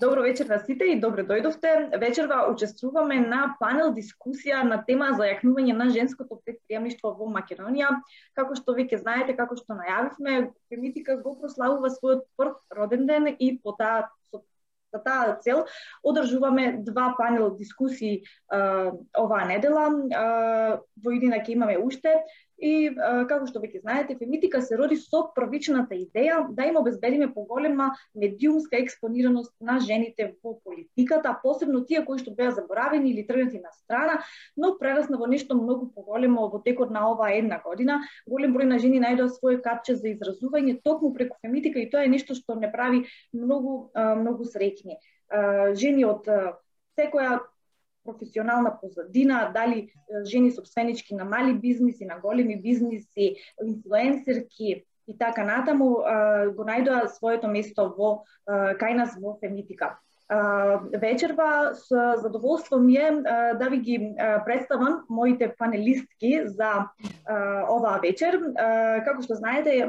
Добро вечер на сите и добро дојдовте. Вечерва учествуваме на панел дискусија на тема за јакнување на женското предприемништво во Македонија. Како што веќе знаете, како што најавивме, Фемитика го прославува својот прв роден ден и по таа за таа цел одржуваме два панел дискусии оваа недела. во иднина ќе имаме уште И како што веќе знаете, Фемитика се роди со првичната идеја да им обезбедиме поголема медиумска експонираност на жените во политиката, посебно тие кои што беа заборавени или тргнати на страна, но прерасна во нешто многу поголемо во текот на оваа една година. Голем број на жени најдоа своје капче за изразување токму преку Фемитика и тоа е нешто што не прави многу многу среќни. Жени од секоја професионална позадина, дали жени собственички на мали бизниси, на големи бизниси, инфлуенсерки и така натаму, го најдоа своето место во кај нас во Фемитика вечерва со задоволство ми е да ви ги представам моите панелистки за оваа вечер. Како што знаете,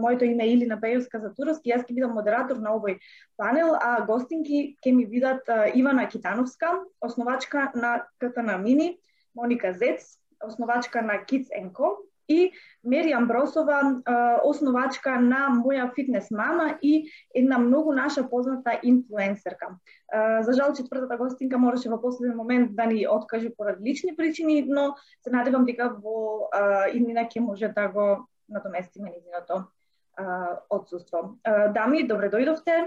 моето име е Илина Бејовска Затуровски, јас ќе бидам модератор на овој панел, а гостинки ќе ми бидат Ивана Китановска, основачка на КТН Мини, Моника Зец, основачка на Kids Co и Мери Амбросова, основачка на Моја фитнес мама и една многу наша позната инфлуенсерка. За жал, четвртата гостинка мораше во последен момент да ни откаже по различни причини, но се надевам дека во иднина ќе може да го надоместиме низиното отсуство. Дами, добре дојдовте.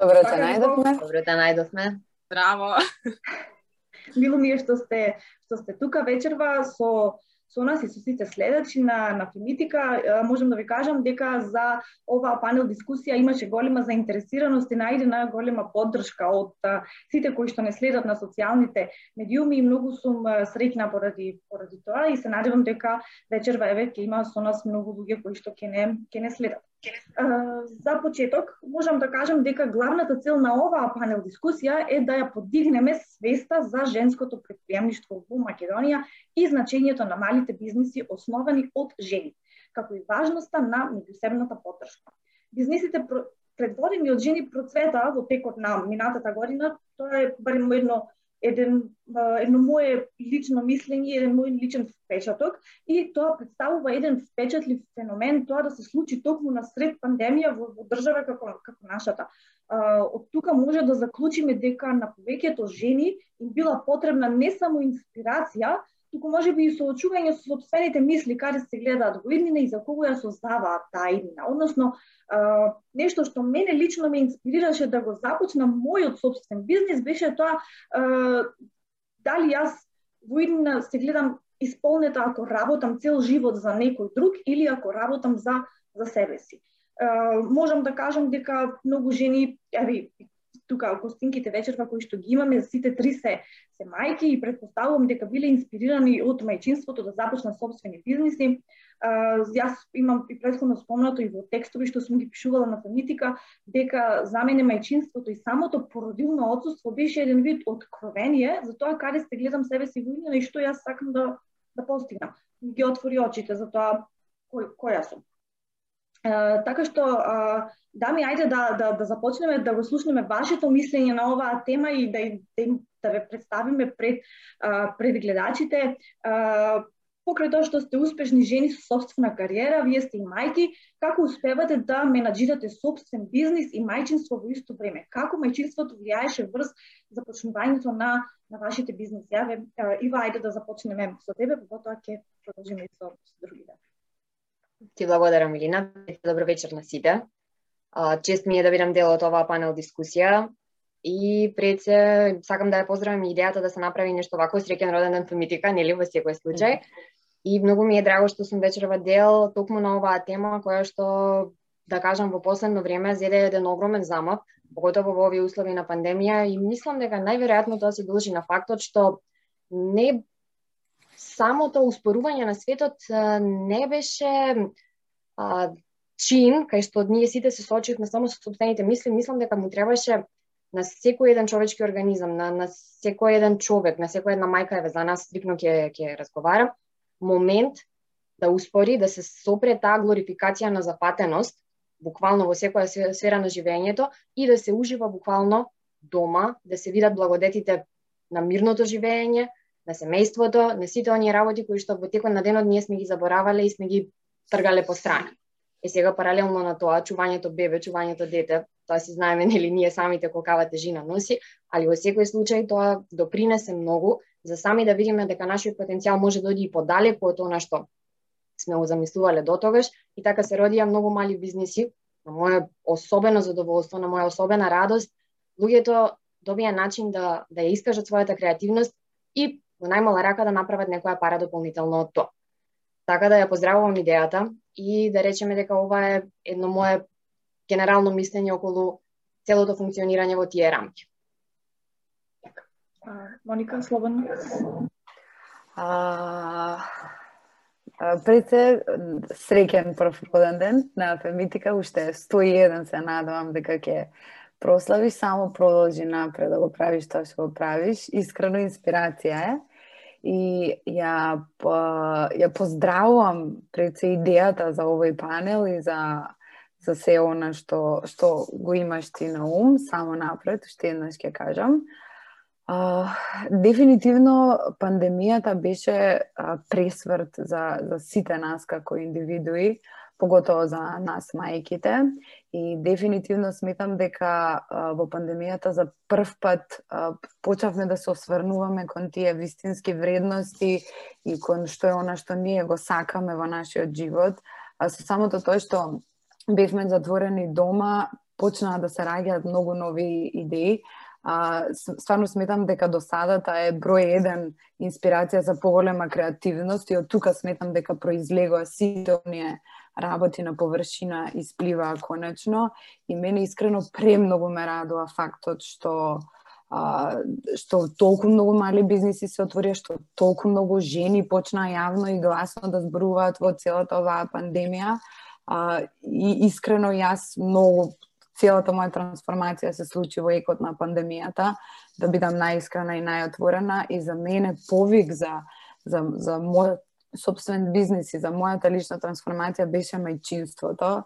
Добро те најдовме. Добро те најдовме. Браво. Мило ми е што сте што сте тука вечерва со со нас и со сите следачи на, на Фемитика. Можам да ви кажам дека за оваа панел дискусија имаше голема заинтересираност и најдена голема поддршка од сите кои што не следат на социјалните медиуми и многу сум среќна поради поради тоа и се надевам дека вечерва еве ќе има со нас многу луѓе кои што ќе не ќе не следат. За почеток, можам да кажам дека главната цел на оваа панел дискусија е да ја подигнеме свеста за женското предприемништво во Македонија и значењето на малите бизниси основани од жени, како и важноста на меѓусебната поддршка. Бизнисите предводени од жени процветаа во текот на минатата година, тоа е барем едно еден, едно мое лично мислење, еден мој личен впечаток и тоа представува еден впечатлив феномен, тоа да се случи токму на сред пандемија во, во држава како, како нашата. Од тука може да заклучиме дека на повеќето жени им била потребна не само инспирација, туку може би и соочување со собствените мисли каде се гледаат во иднина и за кого ја создаваат таа иднина. Односно, а, нешто што мене лично ме инспирираше да го започнам мојот собствен бизнис беше тоа а, дали јас во иднина се гледам исполнета ако работам цел живот за некој друг или ако работам за за себе си. Uh, можам да кажам дека многу жени, еви, тука костинките вечерва кои што ги имаме, сите три се се мајки и предпоставувам дека биле инспирирани од мајчинството да започнат собствени бизниси. јас имам и претходно спомнато и во текстови што сум ги пишувала на фонетика, дека за мене мајчинството и самото породилно отсутство беше еден вид откровение за тоа каде се гледам себе си во и што јас сакам да да постигнам. Ги отвори очите за тоа кој, која сум така што, дами, ајде да, да, да започнеме да го слушнеме вашето мислење на оваа тема и да, да, да ве представиме пред, пред гледачите. Покрај тоа што сте успешни жени со собствена кариера, вие сте и мајки, како успевате да менаџирате собствен бизнис и мајчинство во исто време? Како мајчинството влијаеше врз започнувањето на, на вашите бизнеси? Јаве, Ива, ајде да започнеме со тебе, потоа ќе продолжиме и со, со другите. Да. Ти благодарам, Илина. Добро вечер на сите. Чест ми е да бидам дел од оваа панел дискусија и пред се сакам да ја поздравам идејата да се направи нешто вако среќен роден ден фемитика, нели во секој случај. И многу ми е драго што сум вечерва дел токму на оваа тема која што да кажам во последно време зеде еден огромен замав, поготово во овие услови на пандемија и мислам дека најверојатно тоа се должи на фактот што не самото успорување на светот не беше а, чин, кај што ние сите се соочивме само со собствените мисли, мислам дека му требаше на секој еден човечки организам, на, на секој еден човек, на секој една мајка, еве за нас стрикно ќе ќе разговарам, момент да успори, да се сопре таа глорификација на запатеност буквално во секоја сфера на живењето и да се ужива буквално дома, да се видат благодетите на мирното живење, на семејството, на сите оние работи кои што во текот на денот ние сме ги заборавале и сме ги тргале по страни. Е сега паралелно на тоа, чувањето бебе, чувањето дете, тоа си знаеме нели ние самите колкава тежина носи, али во секој случај тоа допринесе многу за сами да видиме дека нашиот потенцијал може да оди и подалеку од она што сме го замислувале до тогаш и така се родија многу мали бизниси, на моје особено задоволство, на моја особена радост, луѓето добија начин да да ја искажат својата креативност и во најмала рака да направат некоја пара дополнително од тоа. Така да ја поздравувам идејата и да речеме дека ова е едно мое генерално мислење околу целото функционирање во тие рамки. Моника, слободно. А, пред се среќен прв роден ден на Фемитика, уште 101 се надевам дека ќе прославиш, само продолжи напред да го правиш тоа што го правиш. Искрено инспирација е. И ја, ја поздравувам пред се идејата за овој панел и за за се она што што го имаш ти на ум, само напред, уште еднаш ќе кажам. А, дефинитивно пандемијата беше а, пресврт за, за сите нас како индивидуи, поготово за нас мајките. И дефинитивно сметам дека во пандемијата за прв пат почавме да се осврнуваме кон тие вистински вредности и кон што е она што ние го сакаме во нашиот живот, а со самото тоа што бевме затворени дома, почнаа да се раѓаат многу нови идеи, а, стварно сметам дека до садата е број еден инспирација за поголема креативност и од тука сметам дека произлегоа сите оние работи на површина испливаа конечно и мене искрено премногу ме радува фактот што а, што толку многу мали бизниси се отворија, што толку многу жени почнаа јавно и гласно да зборуваат во целата оваа пандемија. А, и искрено јас многу целата моја трансформација се случи во екот на пандемијата, да бидам најискрена и најотворена и за мене повик за за за мојот собствен бизнес и за мојата лична трансформација беше мајчинството.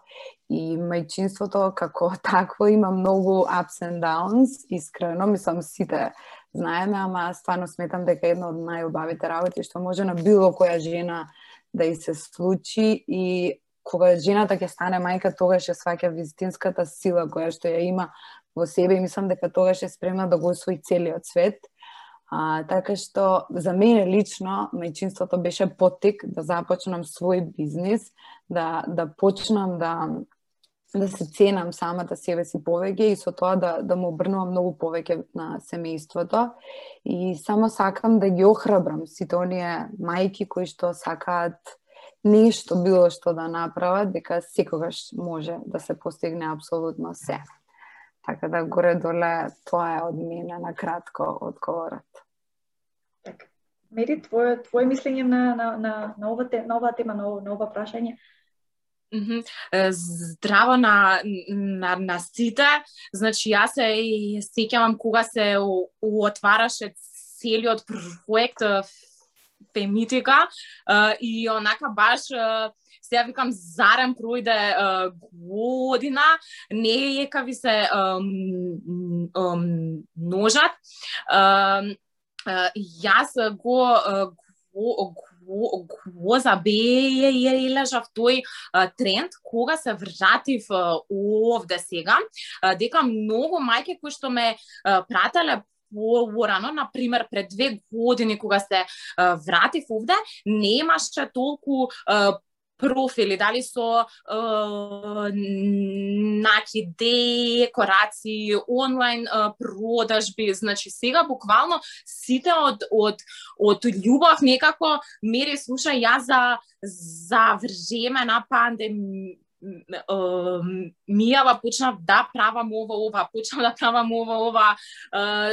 И мајчинството како такво има многу ups and downs, искрено, мислам сите знаеме, ама стварно сметам дека е една од најубавите работи што може на било која жена да и се случи и кога жената ќе стане мајка, тогаш ќе сваќа вистинската сила која што ја има во себе. И мислам дека тогаш е спремна да го освои целиот свет. А, така што за мене лично мајчинството беше потик да започнам свој бизнис, да да почнам да да се ценам самата да себе си повеќе и со тоа да, да му обрнувам многу повеќе на семејството. И само сакам да ги охрабрам сите оние мајки кои што сакаат нешто било што да направат, дека секогаш може да се постигне апсолутно се. Така да горе доле тоа е од мене на кратко одговорот. Така. Мери, твое твое мислење на на на на ова тема, на ова тема, на ова, на ова прашање? Mm -hmm. Здраво на, на, на сите. Значи, јас се сеќавам кога се отвараше целиот проект фемитика и онака баш сега викам зарем пројде година, не е ви се ножат. Јас го го, го, го забележав тој тренд кога се вратив овде сега, дека многу мајки кои што ме прателе порано, на пример пред две години кога се вратив овде, немаше толку профили, дали со е, наки декорации, онлайн е, продажби, значи сега буквално сите од од од љубов некако мери слуша ја за за време на пандемија мијава почнав да правам ова, ова, почнав да правам ова, ова,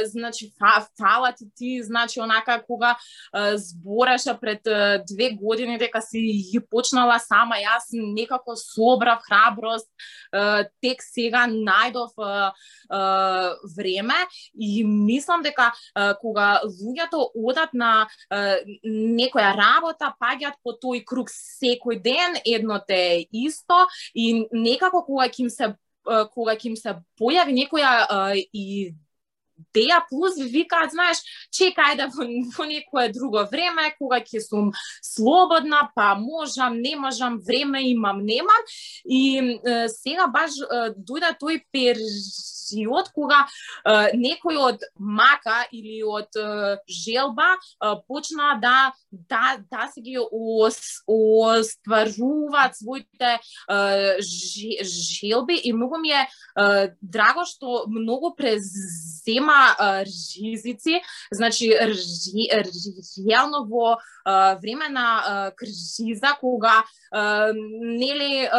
значи, фа, фала ти ти, значи, онака, кога uh, пред две години дека си ги почнала сама, јас некако собрав храброст, тек сега најдов време и мислам дека кога луѓето одат на некоја работа, паѓаат по тој круг секој ден, едното е исто, и некако кога ќе им се кога ќе им се појави некоја и идеја плюс викаат, знаеш, чекај да во, во некое друго време, кога ќе сум слободна, па можам, не можам, време имам, немам. И е, сега баш е, дојде тој период кога е, некој од мака или од е, желба е, почна да да да се ги остваруваат своите е, желби и многу ми е, е драго што многу презема има ризици, значи реално во време на криза кога нели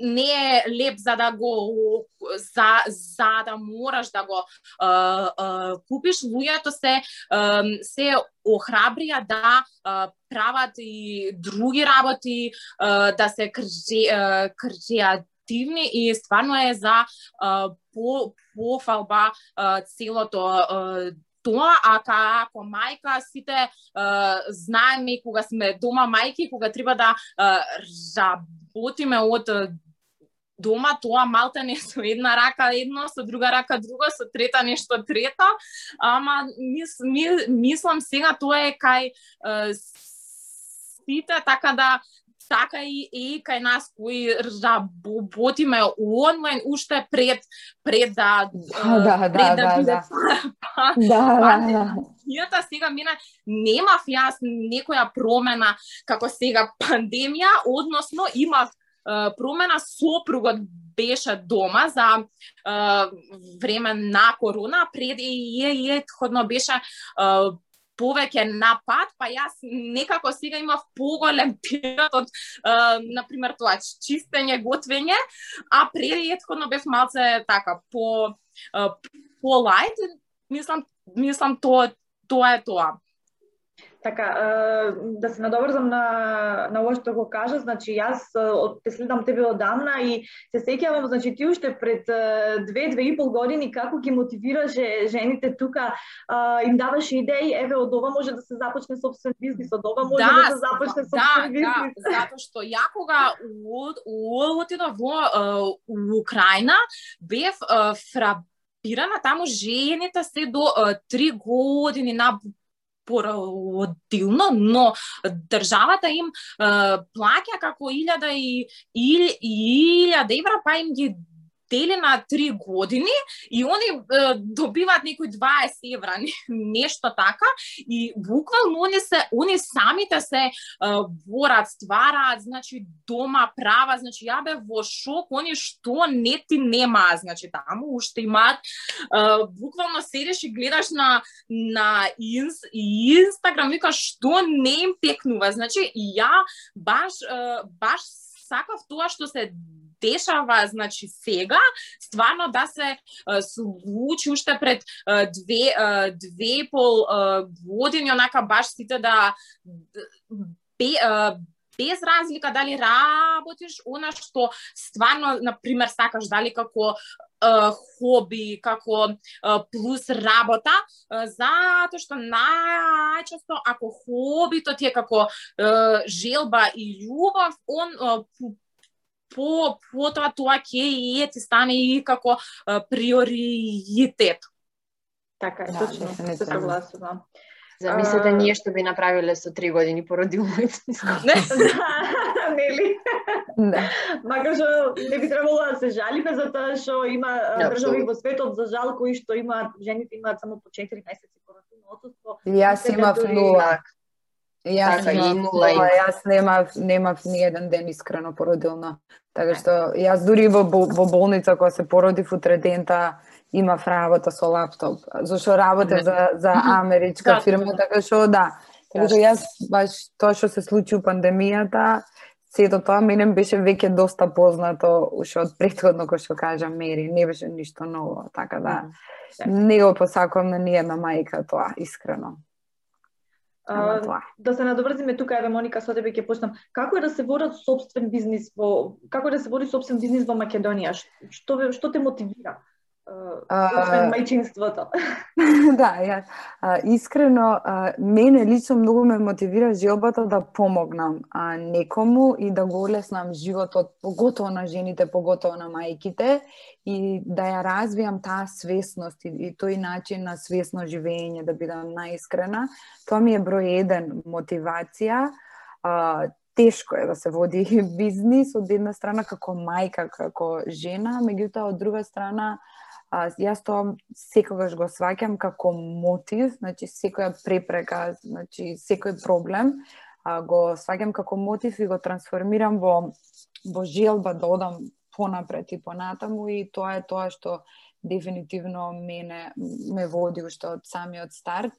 не е леп за да го за за да мораш да го а, а, купиш луѓето се а, се охрабрија да а, прават и други работи а, да се креативни активни и стварно е за а, по пофалба целото тоа, а како мајка сите знаеме кога сме дома мајки, кога треба да а, работиме од дома тоа малте не со една рака едно, со друга рака друго, со трета нешто трето, ама мис, мис, мислам сега тоа е кај сите, така да така и и кај нас кои работиме онлайн уште пред пред да да да пред да, да, да. па, да, па, да, да. Сега мина немав јас некоја промена како сега пандемија, односно имав промена сопругот беше дома за uh, време на корона, пред и етходно беше uh, повеќе напад, па јас некако сега имав поголем период од, на пример, тоа чистење, готвење, а предходно бев малце така по по лајт, мислам мислам тоа тоа е тоа. Така, да се надоврзам на, на ова што го кажа, значи јас те следам тебе одамна и се сеќавам, значи ти уште пред две, две и пол години како ги мотивираше жените тука, им даваше идеи, еве од ова може да се започне собствен бизнис, од ова може да, да се започне да, собствен да, бизнис. Да, затоа што ја кога отидов во Украина, бев фрапирана таму жените се до три години на породилно, но државата им е, плаќа како 1000 и, и, и 1000 евра, па им ги дели на три години и они е, добиваат некои 20 евра, нешто така и буквално они се они самите се е, борат, ствараат, значи дома права, значи ја бе во шок, они што не ти нема, значи таму уште имаат е, буквално седеш и гледаш на на инс, Инстаграм вика што не им пекнува, значи ја баш е, баш сакав тоа што се дешава значи сега стварно да се случи уште пред две две и пол години онака баш сите да бе, без разлика дали работиш она што стварно на пример сакаш дали како хоби, како плюс работа, затоа што најчесто ако хобито ти е како желба и љубов, он по потоа тоа ќе и ти стане и како приоритет. Така е, да, точно, се согласувам. Замислете ние што би направиле со три години породилница. да, нели? Да. Макар што не би требало да се жалиме за тоа што има држави во светот за жал кои што имаат жените имаат само по 4 месеци породилно отсуство. Јас имав нула. Јас така, и нула, јас немав немав ни еден ден искрено породилно. Така што јас дури во во болница кога се породив утре дента имав работа со лаптоп, зашто работев за за америчка да, фирма, да. така што да. Така што јас баш тоа што се случи у пандемијата, сето тоа мене беше веќе доста познато уште од претходно кој што кажам Мери, не беше ништо ново, така да не го посакувам на ниједна мајка тоа, искрено. А, да се надоврзиме тука, еве Моника, со тебе ќе почнам. Како е да се води собствен бизнис во како е да се води собствен бизнис во Македонија? Што што те мотивира? Освен мајчинството. да, ја, а, искрено, а, мене лично многу ме мотивира желбата да помогнам а, некому и да го олеснам животот, поготово на жените, поготово на мајките, и да ја развијам таа свесност и, и тој начин на свесно живење, да бидам наискрена. Тоа ми е број еден мотивација. А, тешко е да се води бизнис од една страна како мајка, како жена, меѓутоа од друга страна А, јас тоа секогаш го сваќам како мотив, значи секоја препрека, значи секој проблем, а, го сваќам како мотив и го трансформирам во во желба да одам понапред и понатаму и тоа е тоа што дефинитивно мене ме води уште од самиот старт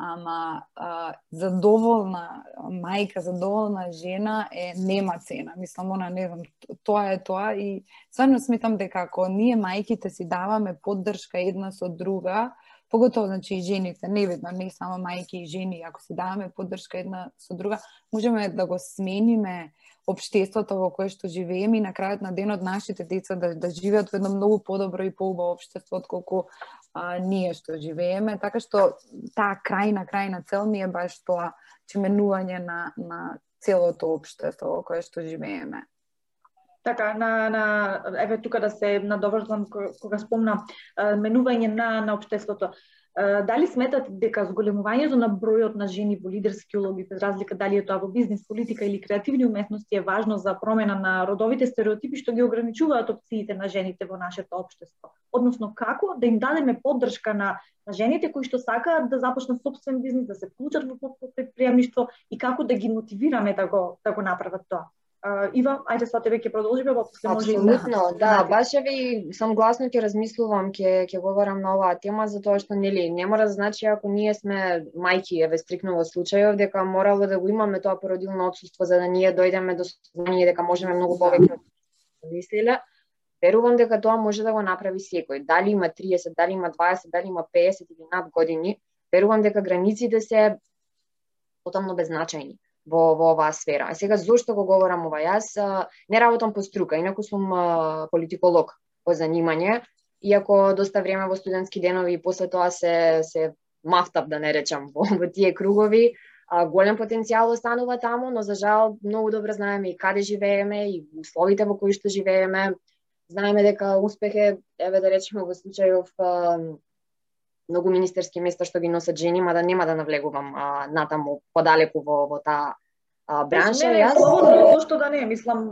ама а, задоволна мајка, задоволна жена е нема цена. Мислам, она не знам, тоа е тоа и стварно сметам дека ако ние мајките си даваме поддршка една со друга, поготово значи и жените, не видно, не само мајки и жени, ако си даваме поддршка една со друга, можеме да го смениме обштеството во кое што живееме и на крајот на денот нашите деца да, да живеат во едно многу подобро и поубаво обштество отколку а, ние што живееме, така што таа крајна крајна цел ми е баш тоа чеменување на на целото општество во кое што живееме. Така, на, на, еве тука да се надоврзам кога спомна менување на, на обштеството. Дали сметат дека зголемувањето на бројот на жени во лидерски улоги, без разлика дали е тоа во бизнес, политика или креативни уметности, е важно за промена на родовите стереотипи што ги ограничуваат опциите на жените во нашето општество? Односно, како да им дадеме поддршка на, на жените кои што сакаат да започнат собствен бизнес, да се вклучат во предприемништво и како да ги мотивираме да го, да го направат тоа? Ива, ајде со тебе ќе продолжиме, па после може Апсолутно, да, да, баш ви сам гласно ќе размислувам, ќе ќе говорам на оваа тема затоа што нели не мора да значи ако ние сме мајки, еве стрикно во случајов дека морало да го имаме тоа породилно отсуство за да ние дојдеме до сознание дека можеме многу да. повеќе мислеле. Верувам дека тоа може да го направи секој. Дали има 30, дали има 20, дали има 50 или над години, верувам дека границите се тотално беззначајни во, во оваа сфера. А сега зошто го говорам ова? Јас а, не работам по струка, инаку сум а, политиколог по занимање, иако доста време во студентски денови и после тоа се се мафтав да не речам во, во тие кругови, а, голем потенцијал останува таму, но за жал многу добро знаеме и каде живееме и условите во кои што живееме. Знаеме дека успех е, еве да речеме во случајов многу министерски места што ги носат жени, мада нема да навлегувам а, натаму подалеку во, во таа бранша. Не, не, јас... слободно, зошто да не, мислам,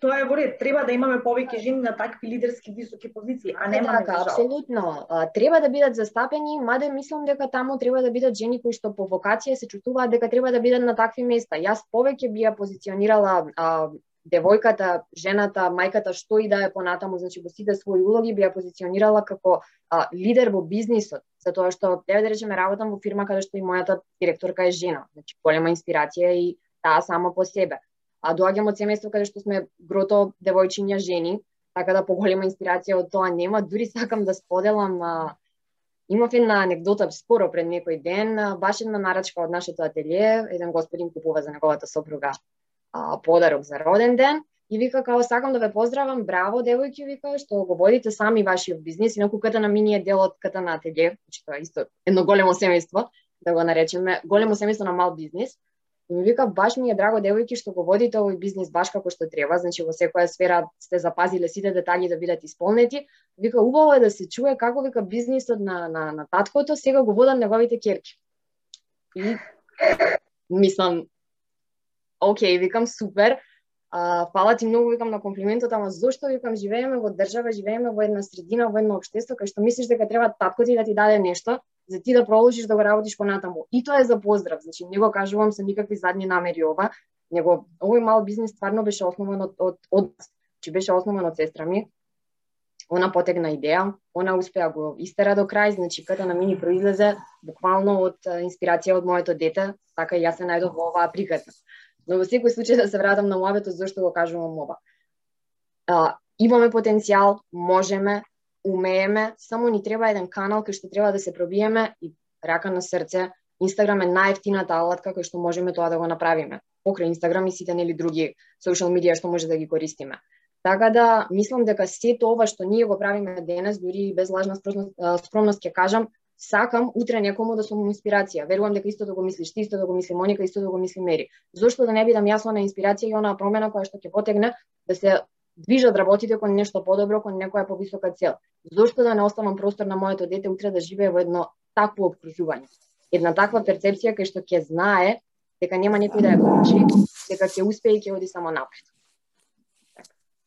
тоа е во ред, треба да имаме повеќе жени на такви лидерски високи позиции, а нема така, апсолутно. Треба да бидат застапени, маде мислам дека таму треба да бидат жени кои што по вокација се чувствуваат дека треба да бидат на такви места. Јас повеќе би ја позиционирала а, девојката, жената, мајката, што и да е понатаму, значи во сите своји улоги би ја позиционирала како а, лидер во бизнисот, затоа што еве да речеме работам во фирма каде што и мојата директорка е жена, значи голема инспирација и таа само по себе. А доаѓам од семејство каде што сме грото девојчиња жени, така да поголема инспирација од тоа нема, дури сакам да споделам а, Имав една анекдота скоро пред некој ден, баш една нарачка од нашето ателие, еден господин купува за неговата сопруга а, подарок за роден ден и вика као сакам да ве поздравам, браво девојки, вика што го водите сами вашиот бизнис, инаку ката на мини е дел од ката на ателје, значи тоа е исто едно големо семејство, да го наречеме, големо семејство на мал бизнис. И ми вика баш ми е драго девојки што го водите овој бизнис баш како што треба, значи во секоја сфера сте запазиле сите детали да бидат исполнети. Вика убаво е да се чуе како вика бизнисот на на на таткото сега го водат неговите керки. И мислам окей, викам супер, а, фала ти многу, викам на комплиментот, ама зошто викам живееме во држава, живееме во една средина, во едно општество кај што мислиш дека треба татко ти да ти даде нешто, за ти да продолжиш да го работиш понатаму. И тоа е за поздрав, значи не го кажувам со никакви задни намери ова, него овој мал бизнис стварно беше основан од од, од че беше основан од сестра ми. Она потегна идеја, она успеа го истера до крај, значи ката на мини произлезе буквално од инспирација од моето дете, така и јас се најдов во оваа приказна. Но во секој случај да се вратам на муабето зашто го кажувам ова. А, имаме потенцијал, можеме, умееме, само ни треба еден канал кој што треба да се пробиеме и рака на срце. Инстаграм е најефтината алатка кој што можеме тоа да го направиме. Покрај Инстаграм и сите нели други социјал медија што може да ги користиме. Така да, мислам дека сето ова што ние го правиме денес, дури и без лажна скромност, скромност ќе кажам, сакам утре некому да сум инспирација. Верувам дека исто го мислиш ти, исто го мисли Моника, исто го мисли Мери. Зошто да не бидам јас на инспирација и онаа промена која што ќе потегне да се движат работите кон нешто подобро, кон некоја повисока цел. Зошто да не оставам простор на моето дете утре да живее во едно такво обкружување? Една таква перцепција кај што ќе знае дека нема некој да ја коучи, дека ќе успее и ќе оди само напред.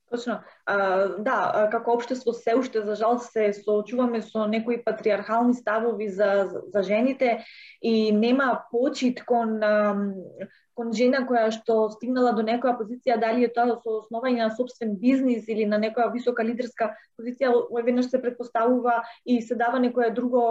Точно. А, да, како општество се уште за жал се соочуваме со некои патриархални ставови за, за жените и нема почит кон кон жена која што стигнала до некоја позиција, дали е тоа со основање на собствен бизнис или на некоја висока лидерска позиција, веднаш се предпоставува и се дава некое друго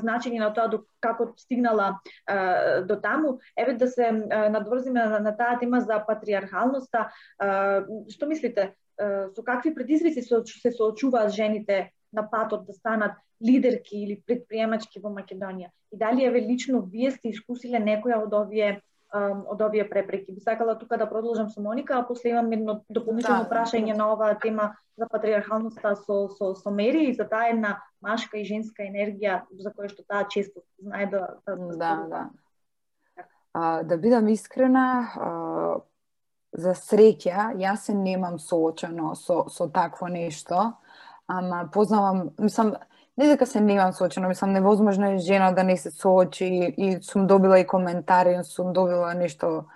значење на тоа до како стигнала а, до таму. Еве да се надврзиме на, на таа тема за патриархалноста. А, што мислите? Со какви предизвици се, соочуваат жените на патот да станат лидерки или предприемачки во Македонија? И дали еве лично вие сте искусиле некоја од овие од овие препреки. Би сакала тука да продолжам со Моника, а после имам едно дополнително да, прашање да. на оваа тема за патриархалноста со, со, со Мери и за таа една машка и женска енергија за која што таа често знае да... Да, да. да. А, да бидам искрена, а, за среќа, јас се немам соочено со, со такво нешто, ама познавам, мислам, не дека се немам соочено, мислам невозможно е жена да не се соочи и сум добила и коментари, и сум добила нешто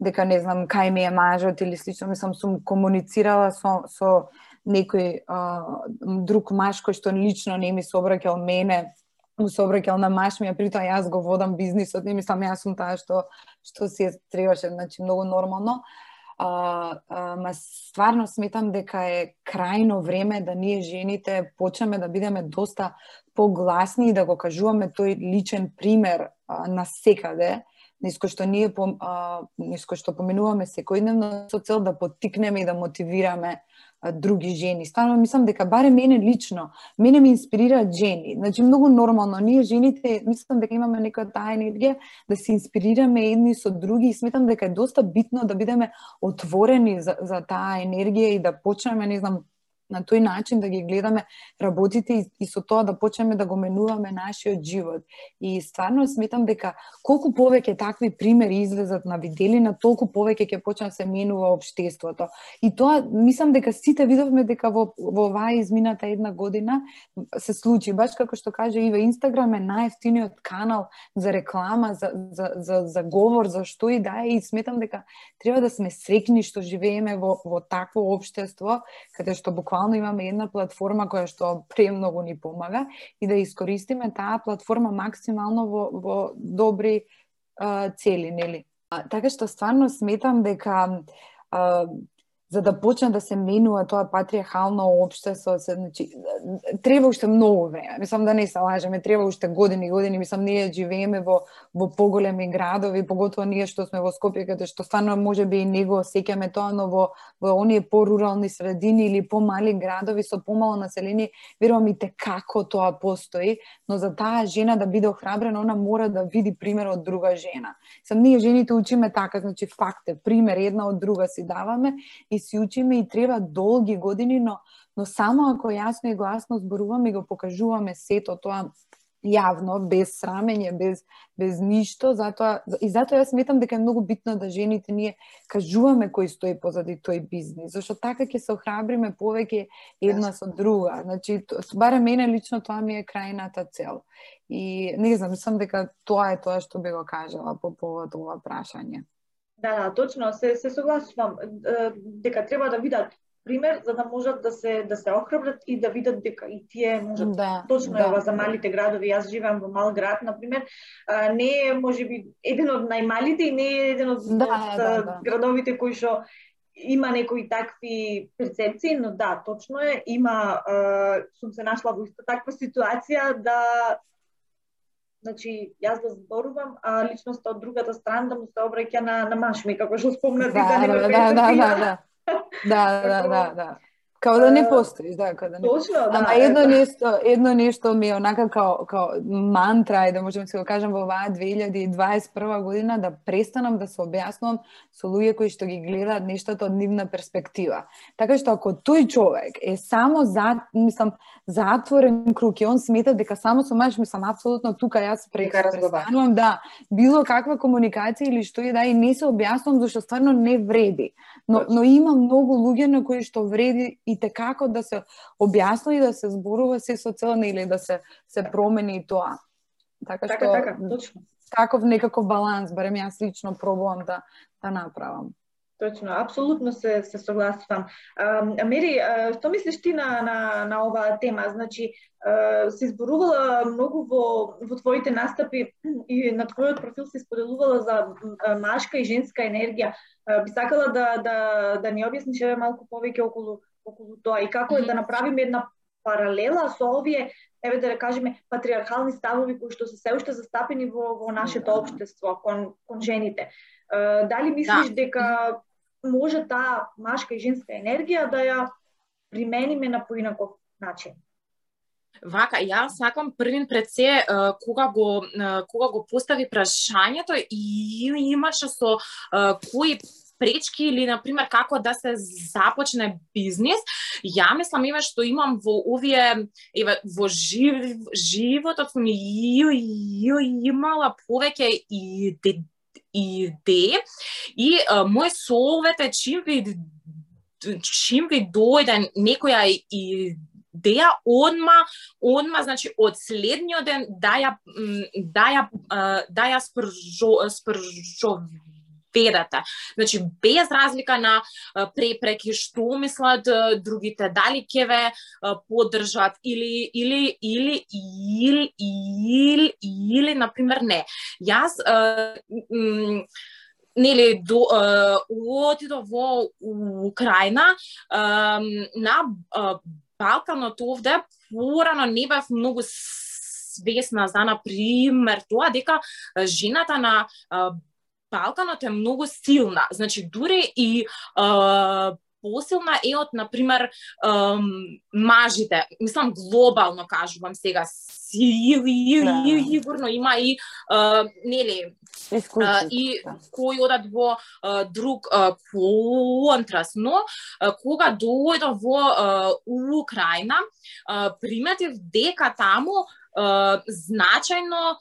дека не знам кај ми е мажот или слично, мислам сум комуницирала со со некој а, друг маж кој што лично не ми се обраќал мене, му собраќал на маш ми, а притоа јас го водам бизнисот не мислам јас сум таа што што си требаше, значи многу нормално а, а, ма стварно сметам дека е крајно време да ние жените почнеме да бидеме доста погласни и да го кажуваме тој личен пример а, на секаде, ниско што ние по, а, ниско што поминуваме секојдневно со цел да поттикнеме и да мотивираме други жени. Стварно мислам дека баре мене лично, мене ме инспирираат жени. Значи многу нормално, ние жените мислам дека имаме некоја таа енергија да се инспирираме едни со други и сметам дека е доста битно да бидеме отворени за, за таа енергија и да почнеме, не знам, на тој начин да ги гледаме работите и, и со тоа да почнеме да го менуваме нашиот живот. И стварно сметам дека колку повеќе такви примери излезат на виделина, толку повеќе ќе почне да се менува општеството. И тоа мислам дека сите видовме дека во во оваа измината една година се случи баш како што каже Ива Инстаграм е најефтиниот канал за реклама, за за за за говор, за што и да е и сметам дека треба да сме среќни што живееме во во такво општество каде што буквално буквално имаме една платформа која што премногу ни помага и да искористиме таа платформа максимално во, во добри а, цели, нели? А, така што стварно сметам дека а, за да почне да се менува тоа патриархално општество, се, значи, треба уште многу време. Мислам да не се лажеме, треба уште години и години. Мислам, ние живееме во, во поголеми градови, поготово ние што сме во Скопје, каде што стварно може би и него сеќаме тоа, но во, во оние порурални средини или помали градови со помало население, верувам и те како тоа постои, но за таа жена да биде охрабрена, она мора да види пример од друга жена. Сам ние жените учиме така, значи факте, пример една од друга си даваме и си учиме и треба долги години, но, но само ако јасно и гласно зборуваме и го покажуваме сето тоа јавно, без срамење, без без ништо, затоа и затоа јас сметам дека е многу битно да жените ние кажуваме кој стои позади тој бизнис, зашто така ќе се охрабриме повеќе една со друга. Значи, барем мене лично тоа ми е крајната цел. И не знам, мислам дека тоа е тоа што би го кажала по повод ова прашање. Да, да, точно, се, се согласувам. Дека треба да видат пример за да можат да се да се охрабрат и да видат дека и тие можат. Да, точно да. ева за малите градови. Јас живеам во мал град на пример не е можеби еден од најмалите и не е еден од, да, од да, да. градовите кои што има некои такви перцепции, но да, точно е, има, е, сум се нашла во иста таква ситуација да Значи, јас да зборувам, а личноста од другата страна да му се обраќа на, на машми, како што спомна да, да, да, да, да, да, да, да, да, да. Као да не постоиш, да, као да не Точно, да. Ама едно нешто, едно нешто ми е онака као, као мантра, и да можеме да го кажем во оваа 2021 година, да престанам да се објаснувам со луѓе кои што ги гледаат нештото од нивна перспектива. Така што ако тој човек е само за, мислам, затворен круг и он смета дека само со маж, мислам, апсолутно тука јас престанувам да било каква комуникација или што и да и не се објаснувам зашто стварно не вреди. Но, но има многу луѓе на кои што вреди и те како да се објасни и да се зборува се со цел или да се се промени тоа. Така, така што така, точно. Таков некаков баланс, барем јас лично пробувам да да направам. Точно, апсолутно се се согласувам. А, Мери, а, што мислиш ти на на на оваа тема? Значи, а, се зборувала многу во во твоите настапи и на твојот профил се споделувала за машка и женска енергија. А, би сакала да да да ни објасниш еве малку повеќе околу околу тоа и како е да направиме една паралела со овие, еве да кажеме, патриархални ставови кои што се се уште застапени во, во нашето општество кон, кон жените. дали мислиш да. дека може таа машка и женска енергија да ја примениме на поинаков начин? Вака, јас сакам првин пред се кога го кога го постави прашањето и имаше со кои пречки или на пример како да се започне бизнис, ја мислам еве што имам во овие еве во жив, животот ми имала повеќе и идеи и а, мој совет е чим ви чим ви дојде некоја идеја одма одма значи од следниот ден да ја да ја да ја спржо спржо ведата. Значи, без разлика на препреки, што мислат другите, дали ќе ве поддржат или или или или или или например не. Јас нели до отидов во Украина на Балканот овде порано не бев многу свесна за на пример тоа дека жената на Балканот е многу силна. Значи, дури и а, посилна е од, например, мажите. Мислам, глобално кажувам сега. Сигурно да. има и, нели, и кои одат во друг контраст. Но, кога дојдов во Украина, приметив дека таму значајно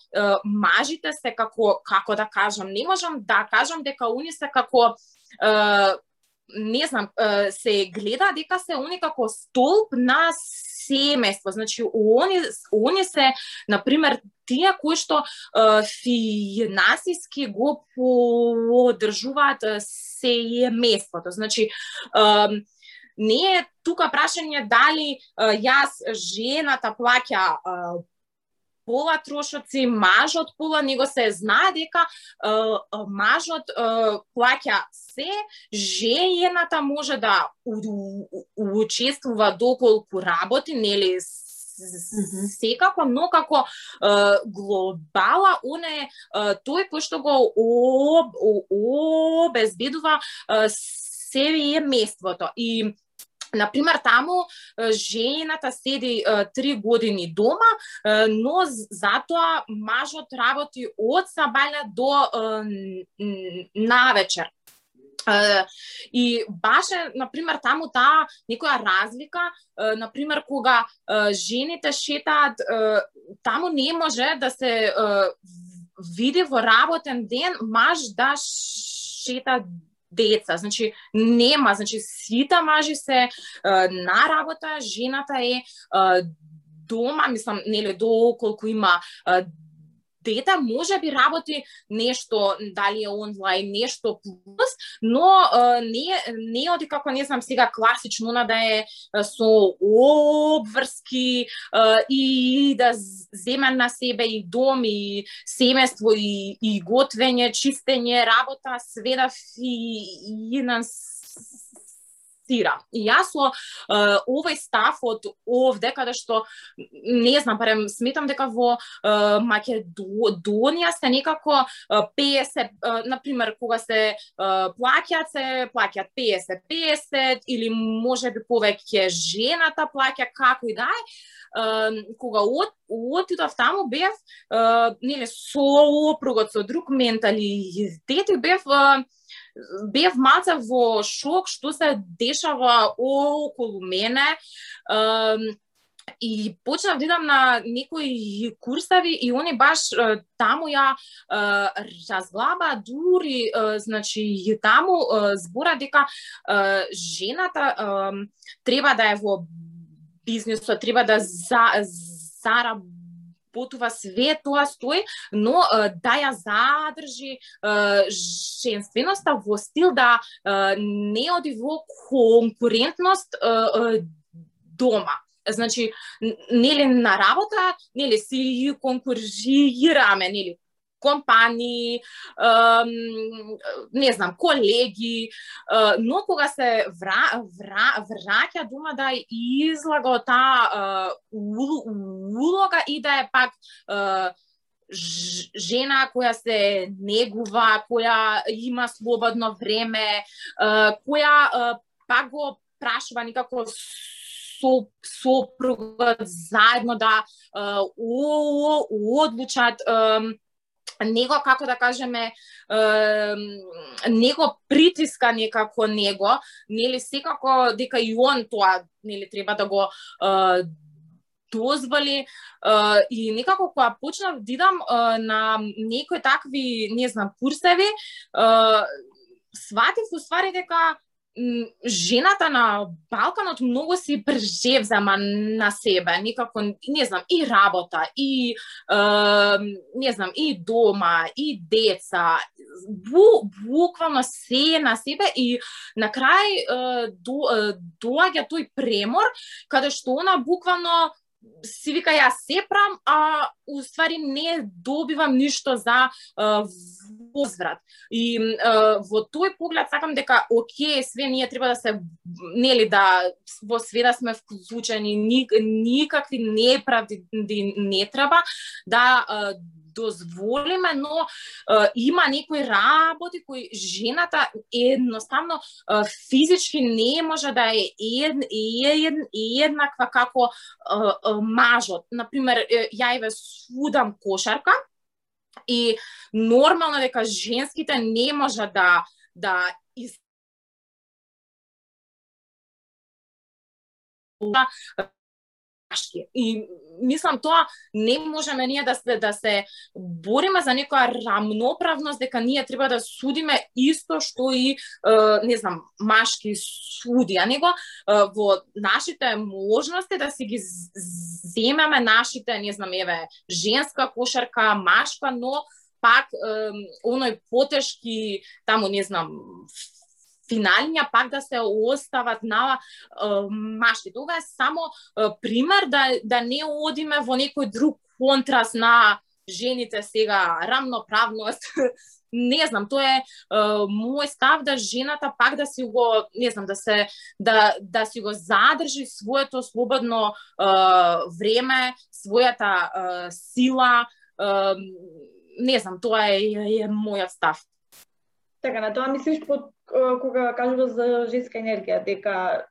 мажите се како како да кажам, не можам да кажам дека уни се како не знам, се гледа дека се они како столб на семејство. Значи, они, они се, например, тие кои што финансиски го поддржуваат семејството. Значи, не е тука прашање дали јас жената плаќа пола трошоци, мажот пола, него се знае дека е, мажот е, плаќа се, жената може да учествува доколку работи, нели секако, но како е, глобала, он е, тој кој што го об, обезбедува себе е меството. И Например, таму жената седи три години дома, но затоа мажот работи од сабања до навечер. И баше, например, таму таа некоја разлика, например, кога жените шетаат, таму не може да се види во работен ден маж да шета деца. Значи, нема, значи, сите мажи се е, на работа, жената е, е дома, мислам, нели, доколку има е, дете може би работи нешто, дали е онлайн, нешто плюс, но не, не оди како, не знам сега, класично на да е со обврски и да земе на себе и дом, и семејство, и, и готвење, чистење, работа, сведав и, и на финансира. И јас со е, овој став од овде, каде што, не знам, парем, сметам дека во е, Македонија се некако uh, 50, на например, кога се uh, плаќаат, се плаќаат 50-50 или може би повеќе жената плаќа, како и да е, кога од, отидов таму бев нели со опругот со друг менталитет и бев бев малце во шок што се дешава околу мене и почнав да идам на некои курсави и они баш таму ја разглаба дури значи таму збора дека жената треба да е во бизнисот, треба да за, потува све тоа стои, но да ја задржи женственоста во стил да не оди во конкурентност дома. Значи, нели на работа, нели си конкурираме, нели компании, не знам, колеги, но кога се вра, вра, враќа дума да излага таа улога и да е пак жена која се негува, која има слободно време, која пак го прашува никако со сопругот заедно да одлучат него како да кажеме него притиска некако него, нели секако дека и он тоа нели треба да го дозволи и некако кога почнав да идам на некои такви, не знам, курсеви, сватив уствари дека жената на Балканот многу си прежевзема на себе, никако не знам, и работа, и е, не знам, и дома, и деца, бу, буквално се на себе и на крај е, до, е, доаѓа тој премор каде што она буквално си вика ја се прам, а уствари не добивам ништо за а, возврат. И а, во тој поглед сакам дека оке, све ние треба да се нели да во све да сме вклучени, никакви неправди не треба да а, дозволиме, но е, има некои работи кои жената едноставно е, физички не може да е ед, ед, еднаква како е, е, мажот. Например, ја еве судам кошарка и нормално дека женските не може да да из И мислам тоа не можеме ние да се да се бориме за некоја рамноправност дека ние треба да судиме исто што и не знам машки суди, а него во нашите можности да си ги земеме нашите не знам еве женска кошарка, машка, но пак оној потешки таму не знам финалња пак да се остават на машки. Тоа е само пример да, да не одиме во некој друг контраст на жените сега, рамноправност, не знам, тоа е, е мој став да жената пак да си го, не знам, да се да да си го задржи своето слободно е, време, својата е, сила, е, не знам, тоа е, е, е мојот став. Така, на тоа мислиш под кога кажува за женска енергија, дека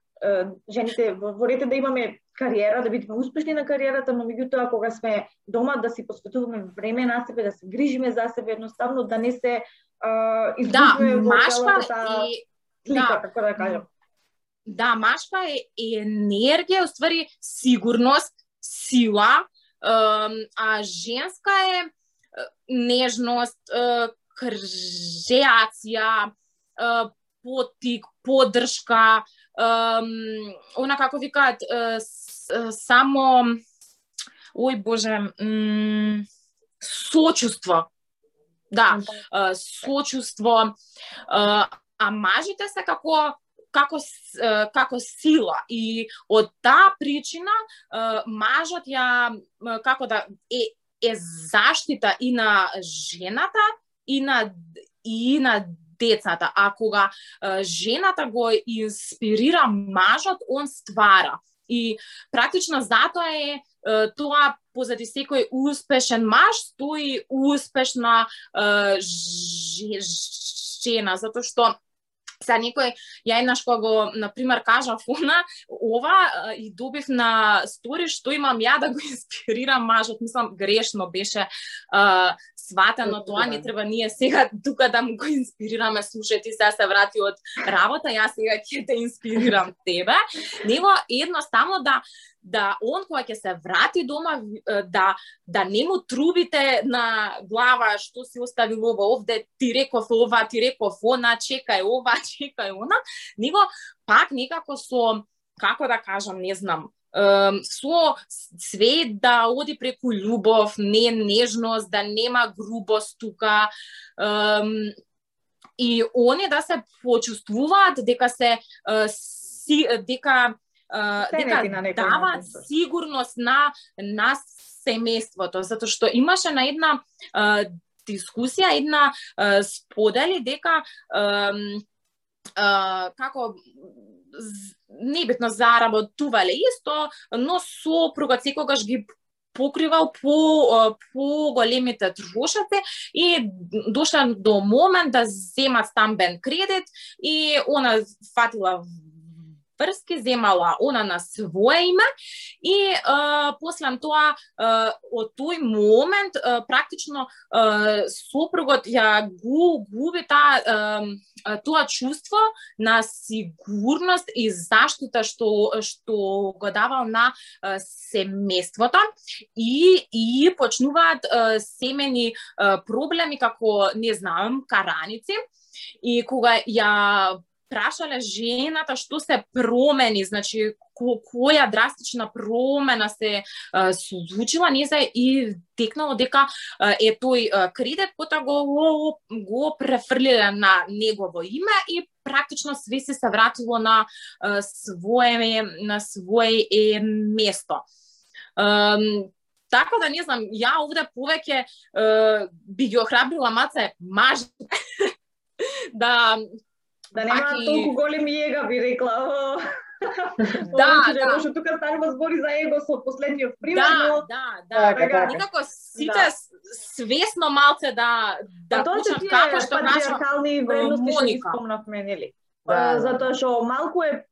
жените ворете да имаме кариера, да бидеме успешни на кариерата, но меѓутоа кога сме дома да си посветуваме време на себе, да се грижиме за себе, едноставно да не се изгубиме да, во целата таа слика, да, како да кажам. Да, машка е енергија, уствари сигурност, сила, а женска е нежност, кржеација, потик, поддршка, она како викаат само ој боже, сочувство. Да, сочувство. А мажите се како како како сила и од таа причина мажот ја како да е е заштита и на жената и на и на децата, а кога жената го инспирира мажот, он ствара. И практично затоа е тоа позади секој успешен маж стои успешна жена, затоа што Са некој, ја еднаш кога го, например, кажа фона, ова и добив на стори што имам ја да го инспирирам мажот, мислам грешно беше а, сватено тоа, не треба ние сега тука да му го инспирираме, слушај ти сега се врати од работа, јас сега ќе те инспирирам тебе, него едноставно да да он кога ќе се врати дома да да не му трубите на глава што си оставил ова овде ти реков ова ти реков она чекај ова чекај она. Него пак некако со како да кажам не знам со све да оди преку љубов, не нежност, да нема грубост тука. И они да се почувствуваат дека се дека дека даваат сигурност на на семејството, затоа што имаше на една дискусија, една сподели дека како небитно заработувале. Исто, но сопругот секогаш ги покривал по по големите трошоци и дошла до момент да земат стамбен кредит и она фатила врски, земала она на свое име и е, после тоа е, од тој момент е, практично е, сопругот ја гу, губи та тоа чувство на сигурност и заштита што што го давал на е, семејството и и почнуваат е, семени е, проблеми како не знам караници. И кога ја прашале жената што се промени, значи ко, која драстична промена се случила, не и текнало дека е тој кредит потоа го, го, го префрлиле на негово име и практично све се се вратило на свое на свое е, место. Така да не знам, ја овде повеќе би ги охрабрила маце маж да Да нема Аки... толку големи ега, би рекла. да, да. Што тука станува збори за его со последниот пример, да, но... Да, да, така, така. Никако сите да. свесно малце да да почнат како што кажа вредности што ги спомнавме, нели? Да. Затоа што малку е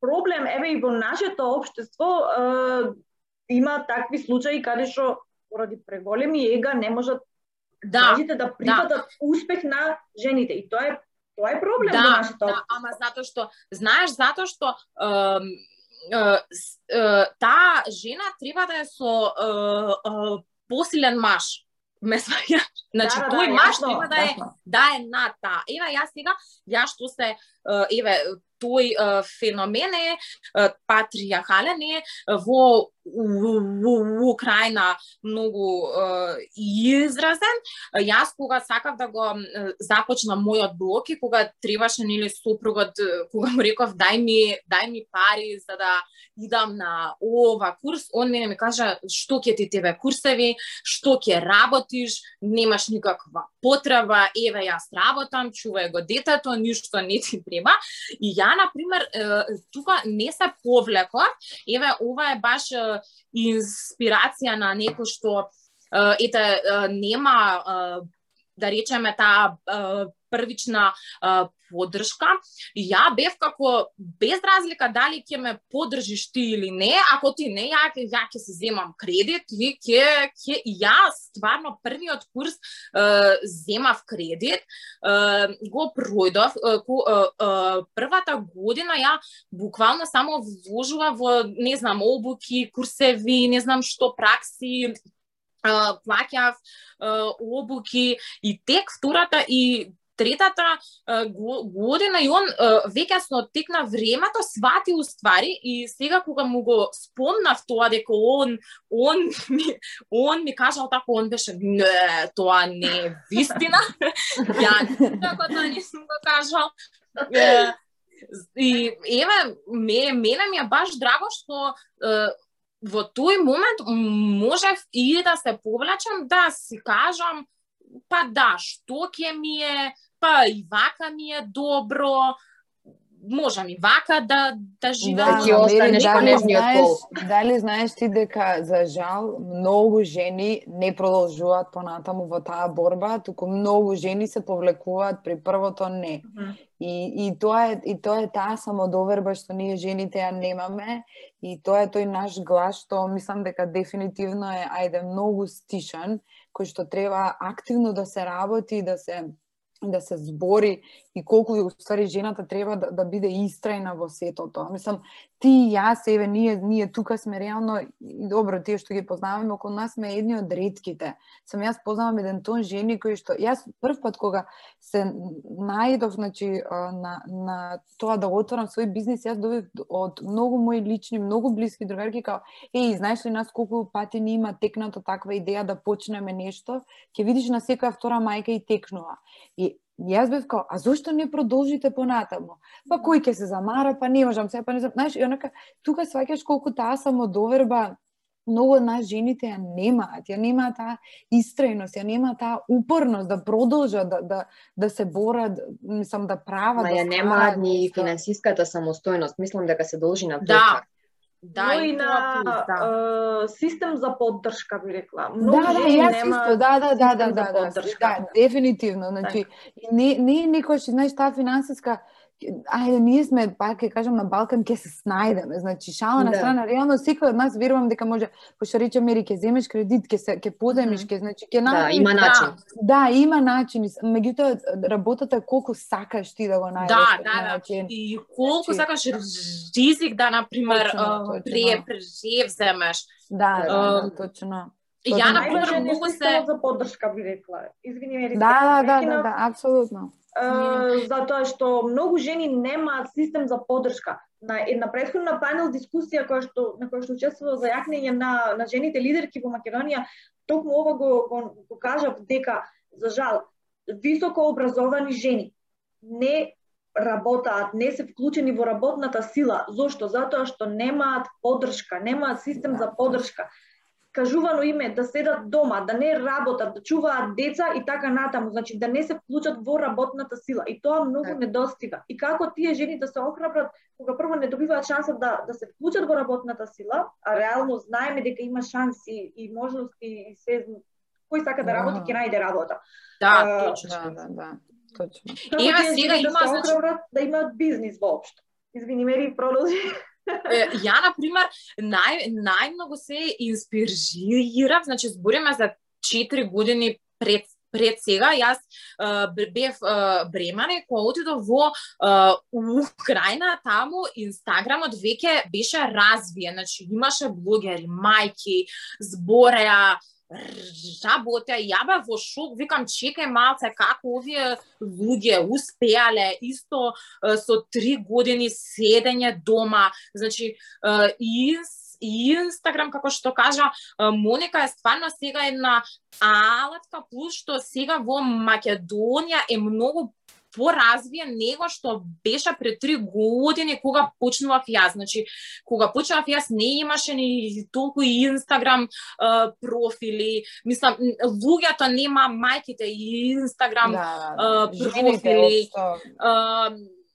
проблем еве и во нашето општество е, има такви случаи каде што поради преголеми ега не можат да, да, да припадат да. успех на жените и тоа е Тоа е проблем да, во нашето Да, ама затоа што, знаеш, затоа што е, е, е, таа жена треба да е со е, е, посилен маж. Ме сваѓаш? Значи, да, да, тој да, маж јасно, треба да е, јасно. да е на таа. Ева, јас сега, ја што се, еве, тој феномен е патриархален е во во Украина многу э, изразен. Јас кога сакав да го э, започнам мојот блог и кога требаше нели сопругот э, кога му реков дај ми дај ми пари за да идам на ова курс, он мене ми кажа што ќе ти тебе курсеви, што ќе работиш, немаш никаква потреба, еве јас работам, чувај го детето, ништо не ти треба. И ја на пример тука не се повлеков, еве ова е баш инспирација на некој што ете нема да речеме таа првична поддршка. Ја бев како без разлика дали ќе ме поддржиш ти или не, ако ти не, ја ќе ја ќе се земам кредит, и ќе ќе ја стварно првиот курс е, земав кредит, е, го пројдов е, ко, е, е, првата година ја буквално само вложува во не знам обуки, курсеви, не знам што пракси, плаќав обуки и тек втората и третата година и он веќе со тек на времето свати уствари и сега кога му го спомнав тоа дека он он ми, он ми кажал така он беше не тоа не е вистина ја како тоа не сум го кажал. И еве ме мене ми е баш драго што во тој момент можев и да се повлечам да си кажам па да, што ќе ми е, па и вака ми е добро, можам и вака да да живеам. Да, ќе останеш дали знаеш. Дали знаеш ти дека за жал многу жени не продолжуваат понатаму во таа борба, туку многу жени се повлекуваат при првото не. И, и тоа е и тоа е таа самодоверба што ние жените ја немаме и тоа е тој наш глас што мислам дека дефинитивно е ајде многу стишан кој што треба активно да се работи, да се да се збори и колку и ствари жената треба да, да биде истрајна во сето тоа. Мислам, ти и јас, еве, ние, ние тука сме реално, и добро, тие што ги познаваме околу нас сме едни од ретките. Сам јас познавам еден тон жени кои што, јас прв пат кога се најдов, значи, на, на тоа да отворам свој бизнес, јас добив од многу мои лични, многу блиски другарки, као, еј, знаеш ли нас колку пати ни има текната таква идеја да почнеме нешто, ќе видиш на секоја втора мајка и текнува. И Јас бев као, а зошто не продолжите понатаму? Па кој ќе се замара, па не можам се, па не знам. Знаеш, и онака, тука сваќаш колку таа самодоверба многу од нас жените ја немаат, ја немаат таа истрајност, ја немаат таа упорност да продолжат да да да се борат, мислам да прават, Ма да ја немаат ни финансиската самостојност. Мислам дека се должи на тоа. Да. Да, но и на да. систем за поддршка би рекла. Многу Да, да, јас нема исто, да, да, да, да, да, да, да, дефинитивно, значи, и не, не е некојаш, знаеш, таа финансиска, ајде, ние сме, пак ќе кажам, на Балкан ќе се снајдеме, значи, шала на Да. страна, реално секој од нас верувам дека може, што рече Мери, ќе земеш кредит, ќе се ќе поземиш, ќе значи ќе Да, има начин. Да, има начини, меѓутоа работата е колку сакаш ти да го најдеш Да, тој да, да. начин. И колку Значи- сакаш ризик да, например, Точно, а, точно. пре, превземеш. Да, да, да, точно. Ја, например, многу се... за поддршка би рекла. Извини ме, Да, да, да, да, да, апсолутно. Е, затоа што многу жени немаат систем за поддршка. На една претходна панел дискусија која што на која што учествува за јакнење на на жените лидерки во Македонија, токму ова го го, го кажав дека за жал високо образовани жени не работаат, не се вклучени во работната сила. Зошто? Затоа што немаат поддршка, немаат систем за поддршка кажувано име да седат дома, да не работат, да чуваат деца и така натаму, значи да не се вклучат во работната сила. И тоа многу недостига. И како тие жени да се охрабрат кога прво не добиваат шанса да да се вклучат во работната сила, а реално знаеме дека има шанси и можности и се кој сака да работи Да. ќе најде работа. Да, А, точно. Да, да, да, точно. Тие сега да има, се значи- охрабрат да имаат бизнис воопшто. Извини, Мери, продолжи. Ја, Ја, пример, нај, најмногу се инспирирав, значи збориме за 4 години пред пред сега, јас бев а, бремана и кога отидов во Украина, таму Инстаграмот веќе беше развиен, значи имаше блогери, мајки, збореа, работеа, ја во шок, викам чекај малце како овие луѓе успеале исто со три години седење дома, значи и и Инстаграм, како што кажа Моника, е стварно сега една алатка, плюс што сега во Македонија е многу поразвиен него што беше пред три години кога почнував јас. Значи, кога почнував јас не имаше ни толку и Инстаграм профили. Мислам, луѓето нема мајките и Инстаграм Да. Жените профили. а,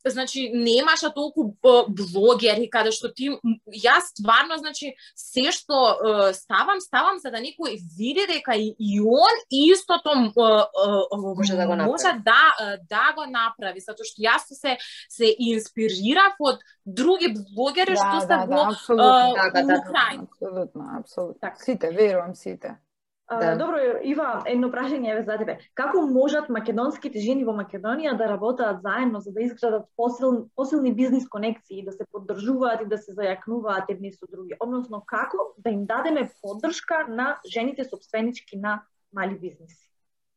значи немаше толку блогери каде што ти јас стварно значи се што е, ставам ставам за да некој види дека и, и он истото е, е, Може да го направи. може да да го направи затоа што јас се се инспирирав од други блогери што се во апсолутно. е, Така, така. Украина. Апсолутно, апсолутно. Така. Сите, верувам сите. Да. Добро, Ива, едно прашање еве за тебе. Како можат македонските жени во Македонија да работаат заедно за да изградат посил, посилни бизнис конекции, да се поддржуваат и да се зајакнуваат едни со други? Односно, како да им дадеме поддршка на жените собственички на мали бизниси?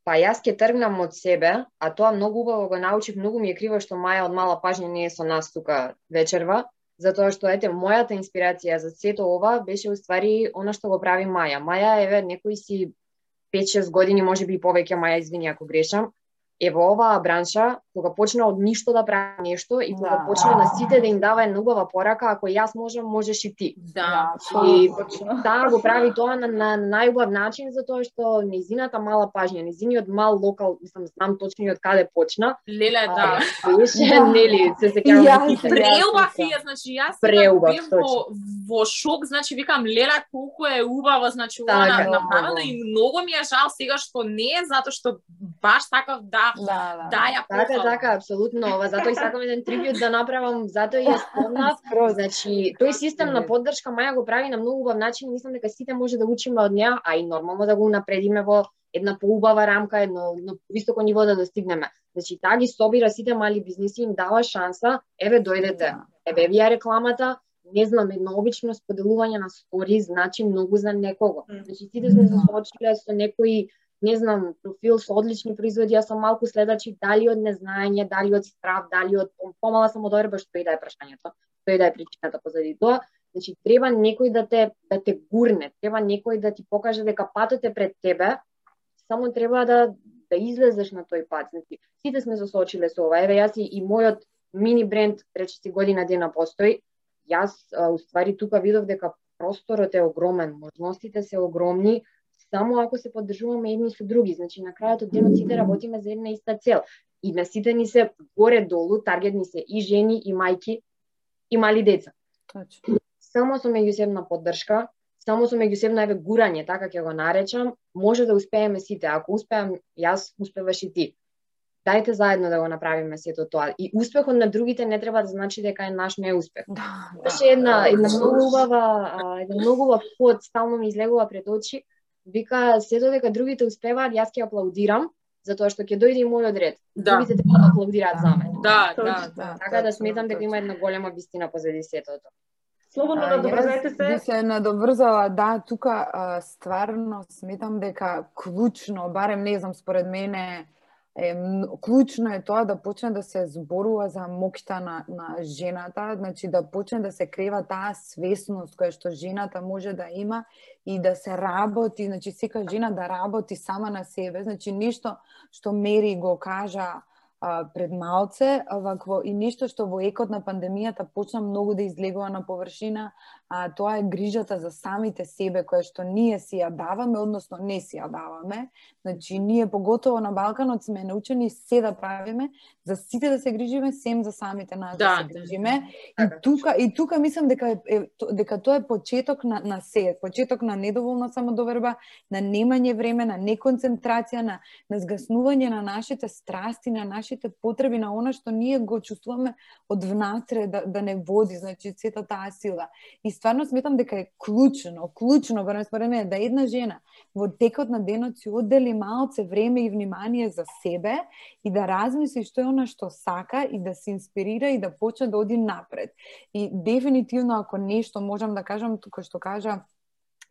Па јас ќе тргнам од себе, а тоа многу убаво го научив, многу ми е криво што Маја од мала пажња не е со нас тука вечерва, затоа што ете мојата инспирација за сето ова беше уствари она што го прави Маја. Маја еве некои си 5-6 години, може би и повеќе, Маја извини ако грешам, е во оваа бранша, кога почна од ништо да прави нешто и кога Да. почна на сите да им дава една убава порака, ако јас можам, можеш и ти. Да. И Точно. таа го прави тоа на, на најубав начин, затоа што незината мала пажња, незиниот мал локал, мислам, знам точно и од каде почна, Леле, да. беше, Да. нели, се И сеќавам Преубав е, значи јас Преубав, во, во шок, значи викам леле колку е убава, значи Така, на- направено многу. и многу ми е жал сега што не е затоа што баш сакав да Да, да. да ја Така, така, апсолутно. Ова затоа и сакам еден трибют да направам, затоа и ја спомнав. Значи, тој систем на поддршка Маја го прави на многу убав начин, мислам дека сите може да учиме од неа, а и нормално да го напредиме во една поубава рамка, едно на високо ниво да достигнеме. Значи, таа ги собира сите мали бизниси, им дава шанса, еве дојдете, Да. еве ви ја рекламата, не знам, едно обично споделување на стори значи многу за некого. Значи, сите сме се Да. соочиле со некои не знам, профил со одлични производи, јас сум малку следачи дали од незнаење, дали од страв, дали од помала само одобреба што и да е прашањето, што и да е причината позади тоа. Значи треба некој да те да те гурне, треба некој да ти покаже дека патот е пред тебе, само треба да да излезеш на тој пат. Значи сите сме се соочиле со ова. Еве јас и, и мојот мини бренд речиси година дена постои. Јас а, уствари тука видов дека просторот е огромен, можностите се огромни, само ако се поддржуваме едни со други. Значи на крајот од денот сите работиме за една иста цел. И на сите ни се горе-долу, таргет ни се и жени, и мајки, и мали деца. Точно. Само со меѓусебна поддршка, само со меѓусебно еве гурање, така ќе го наречам, може да успееме сите. Ако успеам јас, успеваш и ти. Дајте заедно да го направиме сето тоа. И успехот на другите не треба да значи дека е наш неуспех. Да, Имаше една една многу убава, еден многу убав код стално ми излегува пред очи. Вика се додека другите успеваат, јас ќе аплаудирам, затоа што ќе дојде и мојот ред. Да. Другите треба да аплаудираат за мене. Да, да, Точно. да. Така да точно, сметам дека има една голема вистина позади сето тоа. Слободно да добрзајте Би се. се надоврзала, да, тука а, стварно сметам дека клучно, барем не знам, според мене е клучно е тоа да почне да се зборува за моќта на, на жената, значи да почне да се крива таа свесност која што жената може да има и да се работи, значи сека жена да работи сама на себе, значи нешто што Мери го кажа а, пред малце, вакво и нешто што во екот на пандемијата почна многу да излегува на површина, а тоа е грижата за самите себе која што ние си ја даваме, односно не си ја даваме. Значи ние поготово на Балканот сме научени се да правиме, за сите да се грижиме, сем за самите нас да, Да, се да. грижиме. И Така, тука и тука мислам дека е, дека тоа е почеток на на се, почеток на недоволна самодоверба, на немање време, на неконцентрација, на на згаснување на нашите страсти, на нашите потреби, на она што ние го чувствуваме од внатре да, да не води, значи сета таа сила. И стварно сметам дека е клучно, клучно, барем според мене, да една жена во текот на денот си оддели малце време и внимание за себе и да размисли што е она што сака и да се инспирира и да почне да оди напред. И дефинитивно ако нешто можам да кажам, тука што кажа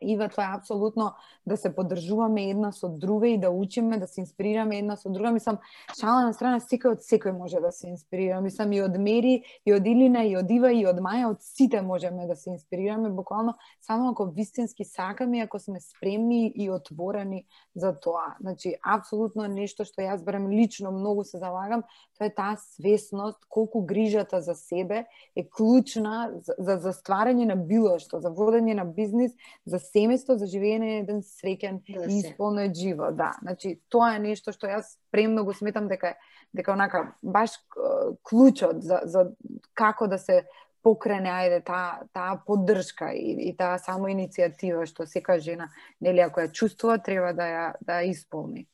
Ива, да тоа е апсолутно да се поддржуваме една со друга и да учиме, да се инспирираме една со друга. Мислам, шала на страна, секој од секој може да се инспирира. Мислам, и од Мери, и од Илина, и од Ива, и од Маја, од сите можеме да се инспирираме, буквално, само ако вистински сакаме, ако сме спремни и отворени за тоа. Значи, апсолутно нешто што јас барем лично многу се залагам, тоа е таа свесност колку грижата за себе е клучна за, за, за стварање на било што, за водење на бизнис, за семејство, за живење на еден среќен Да, и исполнет живот, да. Значи, тоа е нешто што јас премногу сметам дека е дека онака баш клучот за за како да се покрене ајде таа таа поддршка и, и таа само иницијатива што сека жена нели ако ја чувствува треба да ја да ја исполни.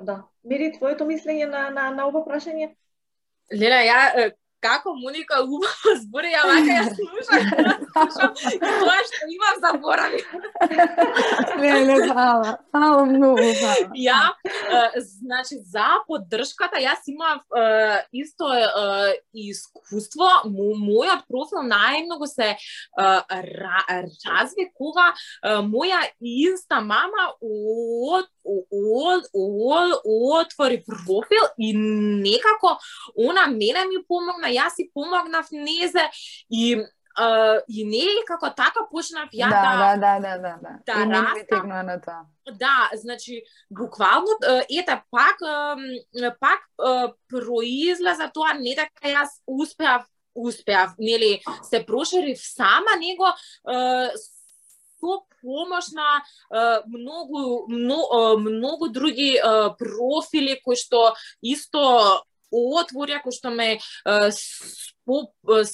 Да. Мери, твоето мислење на, на, на ова прашање? Леле, ја како Моника убаво збори, ја вака ја слушам, слушам и тоа што имам заборави. Не, не, фала. Фала многу, фала. Ја, е, значи, за поддршката, јас имав е, исто е, искуство. Мо, мојот профил најмногу се е, ра, разви кога е, моја инста мама од, од, од, отвори профил и некако она мене ми помогна, јас си помогнав незе и uh, и не како така почнав ја да, да, да, да, да, да. да и мене ми растам. на тоа. Да, значи буквално ете пак пак произлеза тоа не дека јас успеав успеав, нели се проширив сама него со помош на е, многу много, многу други е, профили кои што исто отворија кои што ме е, спо, е,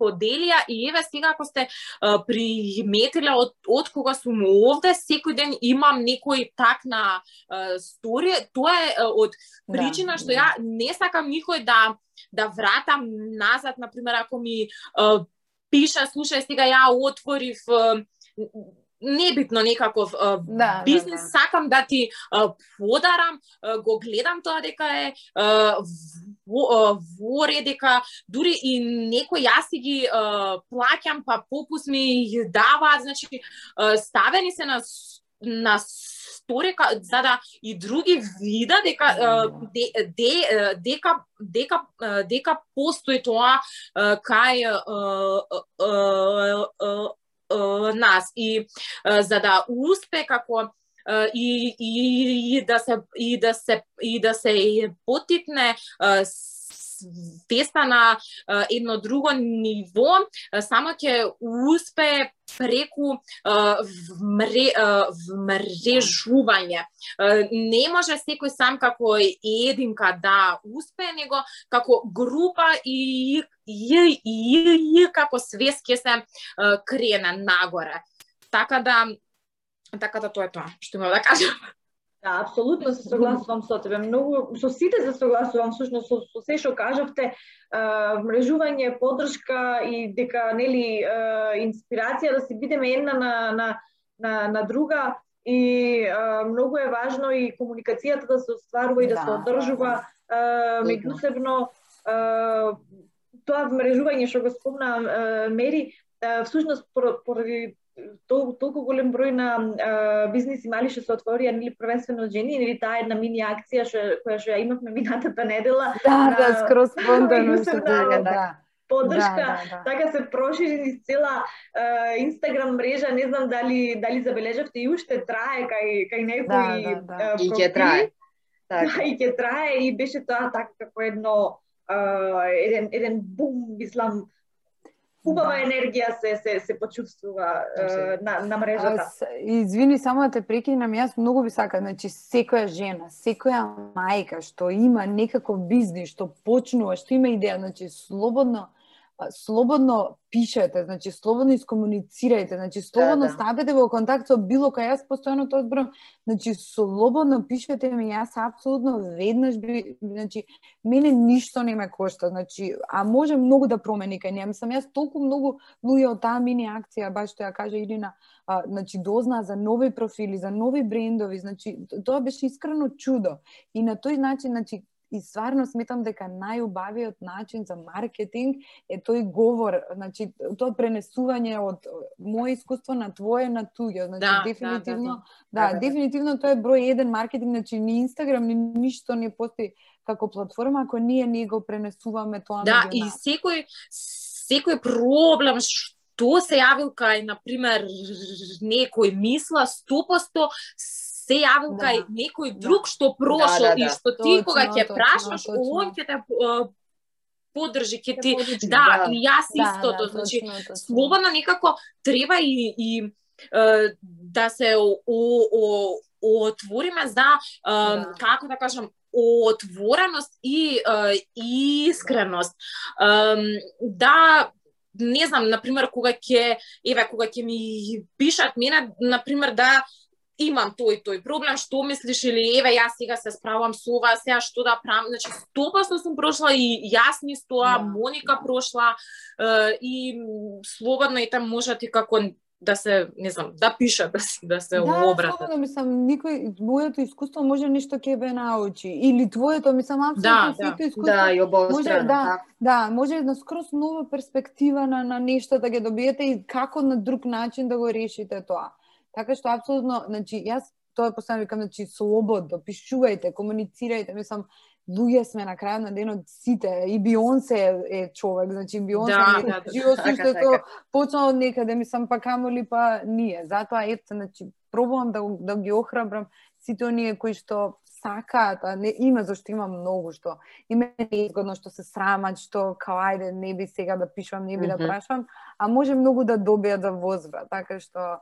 споделија и еве сега ако сте а, приметиле од, од кога сум овде, секој ден имам некој так на а, стори, тоа е а, од причина Да, што ја не сакам никој да да вратам назад, на пример ако ми а, пиша, слушај сега ја отворив а, небитно некаков а, Да, бизнес, да, да. сакам да ти а, подарам, а, го гледам тоа дека е а, во, во ред, дека дури и некој јас си ги плаќам, па попус ми ги даваат, значи ставени се на на сторика за да и други вида дека де, де, дека дека дека постои тоа кај нас. И за да успе како и, и, и да се и да се и да се потикне а, свеста на едно друго ниво, само ќе успе преку вмре, вмрежување. Не може секој сам како единка да успее, него како група и, и, и, и како свест ќе се крене нагоре. Така да така да тоа е тоа што имам да кажам. Да, апсолутно се согласувам со тебе. Многу со сите се согласувам, всушност со, со се што кажавте, а, мрежување, подршка и дека нели а, инспирација да се бидеме една на на на, на друга и а, многу е важно и комуникацијата да се остварува и да, Да, се одржува а, меѓусебно а, тоа мрежување што го спомна а, Мери, всушност пор- поради тол, толку голем број на а, бизниси мали што се отворија нели првенствено од жени, нели таа една мини акција што која што ја имавме минатата недела, Да, на- да, скроз спонтано се тоа, да. поддршка, Да, да, да. така се прошири низ цела Инстаграм мрежа, не знам дали дали забележавте и уште трае кај кај некои Да, да, да. а, И ќе профили. трае. Да, Така. и ќе трае и беше тоа така како едно а, еден еден бум, мислам, убава Да. енергија се се се почувствува на на мрежата. с- Извини, само да те прекинам, јас многу би сакам, значи секоја жена, секоја мајка што има некаков бизнис, што почнува, што има идеја, значи слободно слободно пишете, значи слободно искомуницирајте, значи слободно да. стапете во контакт со било кај јас постојано тоа зборам, значи слободно пишете ми, јас апсолутно веднаш би, значи мене ништо не ме кошта, значи а може многу да промени кај неа. Мислам јас толку многу луѓе од таа мини акција, баш што ја кажа Ирина, а, значи дозна за нови профили, за нови брендови, значи тоа беше искрено чудо. И на тој начин, значи и стварно сметам дека најубавиот начин за маркетинг е тој говор, значи тоа пренесување од моје искуство на твое на туѓе, значи Да, да, дефинитивно да, да, Да, да, да. дефинитивно тоа е број еден маркетинг, значи ни Инстаграм ни ништо не постои како платформа ако ние не го пренесуваме тоа Да, меѓу и нас. секој секој проблем што се јавил кај на пример некој мисла 100% се јавил Да. некој друг што прошол Да, да, и да. што ти Точно, кога ќе прашаш, он ќе те подржи, ќе ти да, да. и јас Да, истото, да, значи точно, слободно некако треба и, и е, да се о, о, о, отвориме за е, Да. како да кажам отвореност и е, искреност. Да не знам, на пример кога ќе еве кога ќе ми пишат мене на пример да имам тој тој проблем, што мислиш или еве јас сега се справам со ова, сега што да правам, значи 100% сум прошла и јас низ тоа, Да, Моника да. прошла е, и слободно и там можат и како да се, не знам, да пишат, да, се- да се Да, обратат. слободно, мислам, никој, моето искуство може нешто ќе бе научи. Или твоето, мислам, апсолутно Да, да. искуство. Да, и обоstrано. Може, да. така. Да, може една скроз нова перспектива на, на нешто да ги добиете и како на друг начин да го решите тоа. Така што апсолутно, значи јас тоа постојано викам, значи слободно, пишувајте, комуницирајте, мислам, луѓе сме на крајот на денот сите и Бионсе е, човек, значи Бионсе Да, да, да, живо така, така. почна од некаде, мислам па камоли па ние. Затоа ете, значи пробувам да да ги охрабрам сите оние кои што сакаат, а не има зашто има многу што им е неизгодно, што се срамат, што као ајде не би сега да пишувам, не би да Мгм. прашувам, а може многу да добијат за возврат, така што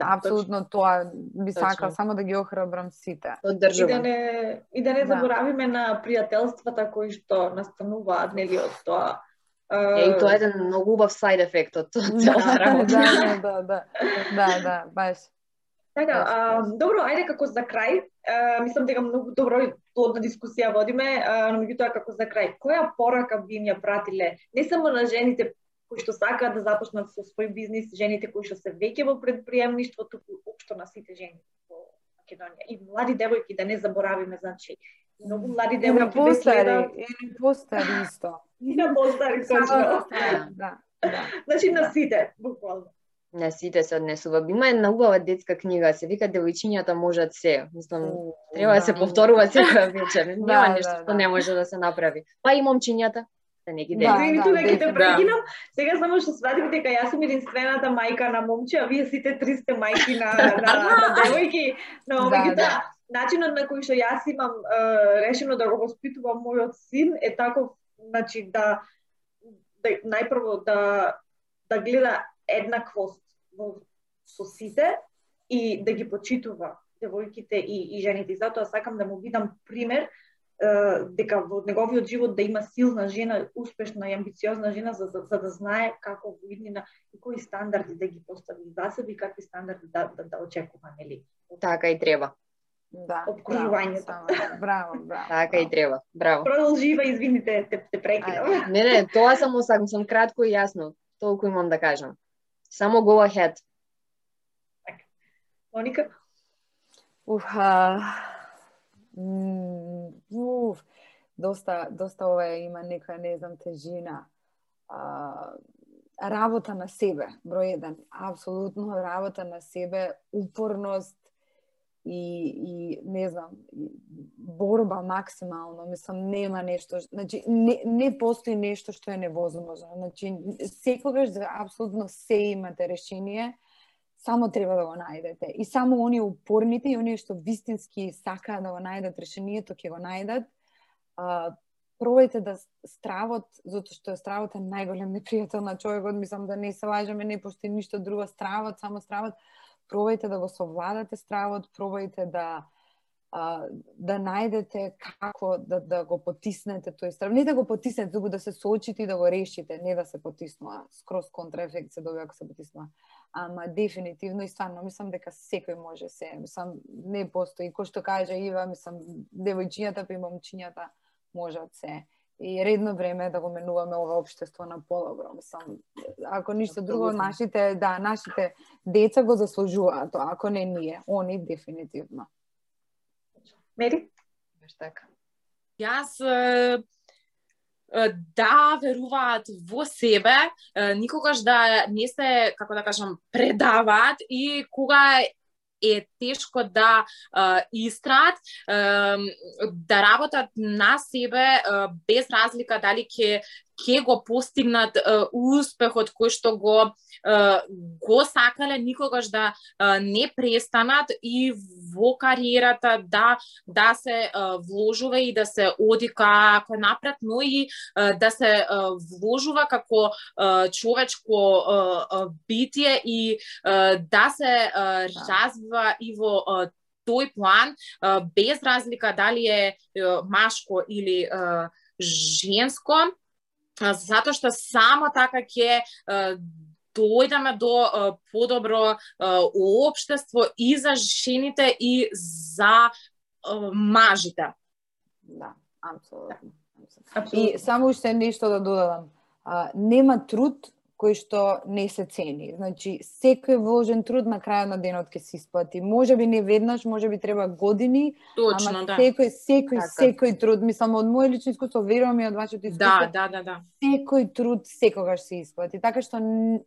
апсолутно тоа би Точно. сакал само да ги охрабрам сите. И да не и да не Да. заборавиме на пријателствата кои што настануваат нели од тоа. Е, и тоа е еден многу убав сайд ефект од тоа целата работа. да, да, да, да, да, баш. Така, а, добро, ајде како за крај, а, мислам дека многу добро и плодна дискусија водиме, а, но меѓутоа како за крај, која порака би им ја пратиле не само на жените кои што сакаат да започнат со свој бизнис, жените кои што се веќе во предприемништво, туку општо на сите жени во Македонија. И млади девојки, да не заборавиме, значи, многу млади И на девојки ве постари, и на постари исто. и на постари, точно. постари, да, да. Значи на Да. сите, буквално. На сите се однесува. Има една убава детска книга, се вика Девојчињата можат се. Мислам, треба да се повторува секоја вечер. Нема Да, нешто да, што да. не може да се направи. Па и момчињата, се не ги Да, дели. Извини тука ќе те да. прекинам. Сега само што сватив дека јас сум единствената мајка на момче, а вие сите три сте мајки на на, на девојки. Но Да, меѓутоа да. начинот на кој што јас имам е, решено да го воспитувам мојот син е таков, значи да да најпрво да да гледа еднаквост во со сите и да ги почитува девојките и, и жените. И затоа сакам да му бидам пример дека во неговиот живот да има силна жена, успешна и амбициозна жена за, за, за да знае како во иднина и кои стандарди да ги постави за себе и какви стандарди да, да, да очекува, нели? Така и треба. Да. Обкружувањето. браво, само, Браво, браво. Така и треба. Браво. Продолжива, извините, те, те прекинам. Не, не, тоа само сакам, сам кратко и јасно. Толку имам да кажам. Само go ahead. Моника? Уф, а, м, уф, доста, доста ова има нека не знам, тежина. А, работа на себе, број еден. Апсолутно работа на себе, упорност и, и не знам, борба максимално. Мислам, нема нешто, значи, не, не постои нешто што е невозможно. Значи, секогаш за апсолутно се имате решение, само треба да го најдете. И само оние упорните и оние што вистински сакаат да го најдат решението, ќе го најдат. А, пробајте да стравот, затоа што стравот е најголем непријател на човекот, мислам да не се лажеме, не постои ништо друго, стравот, само стравот. Пробајте да го совладате стравот, пробајте да а, да најдете како да, да го потиснете тој страв. Не да го потиснете, туку да се соочите и да го решите, не да се потиснува. Скроз контраефект се добива ако се потиснува. Ама дефинитивно и стварно мислам дека секој може се. Мислам не постои кој што кажа Ива, мислам девојчињата па и момчињата можат се. И редно време е да го менуваме ова општество на подобро. Мислам, ако ништо друго, нашите, да, нашите деца го заслужуваат тоа, ако не ние, они дефинитивно. Мери? Баш така. Јас да веруваат во себе, никогаш да не се, како да кажам, предаваат и кога е тешко да е, истраат, да работат на себе без разлика дали ќе ќе го постигнат е, успехот кој што го е, го сакале никогаш да е, не престанат и во кариерата да да се е, вложува и да се оди како напред, но и е, да се е, вложува како е, човечко е, е, битие и е, да се е, развива и во е, тој план, без разлика дали е машко или женско, затоа што само така ќе дојдеме до подобро општество и за жените и за мажите. Да, апсолутно. Апсолутно. И само уште нешто да додадам. А, нема труд кој што не се цени. Значи, секој вложен труд на крајот на денот ќе се исплати. Може би не веднаш, може би треба години, Точно, ама да. секој, секој, Така. секој труд, мислам, од моје лично искуство, верувам и од вашето искуство, Да, да, да, да. секој труд секогаш се исплати. Така што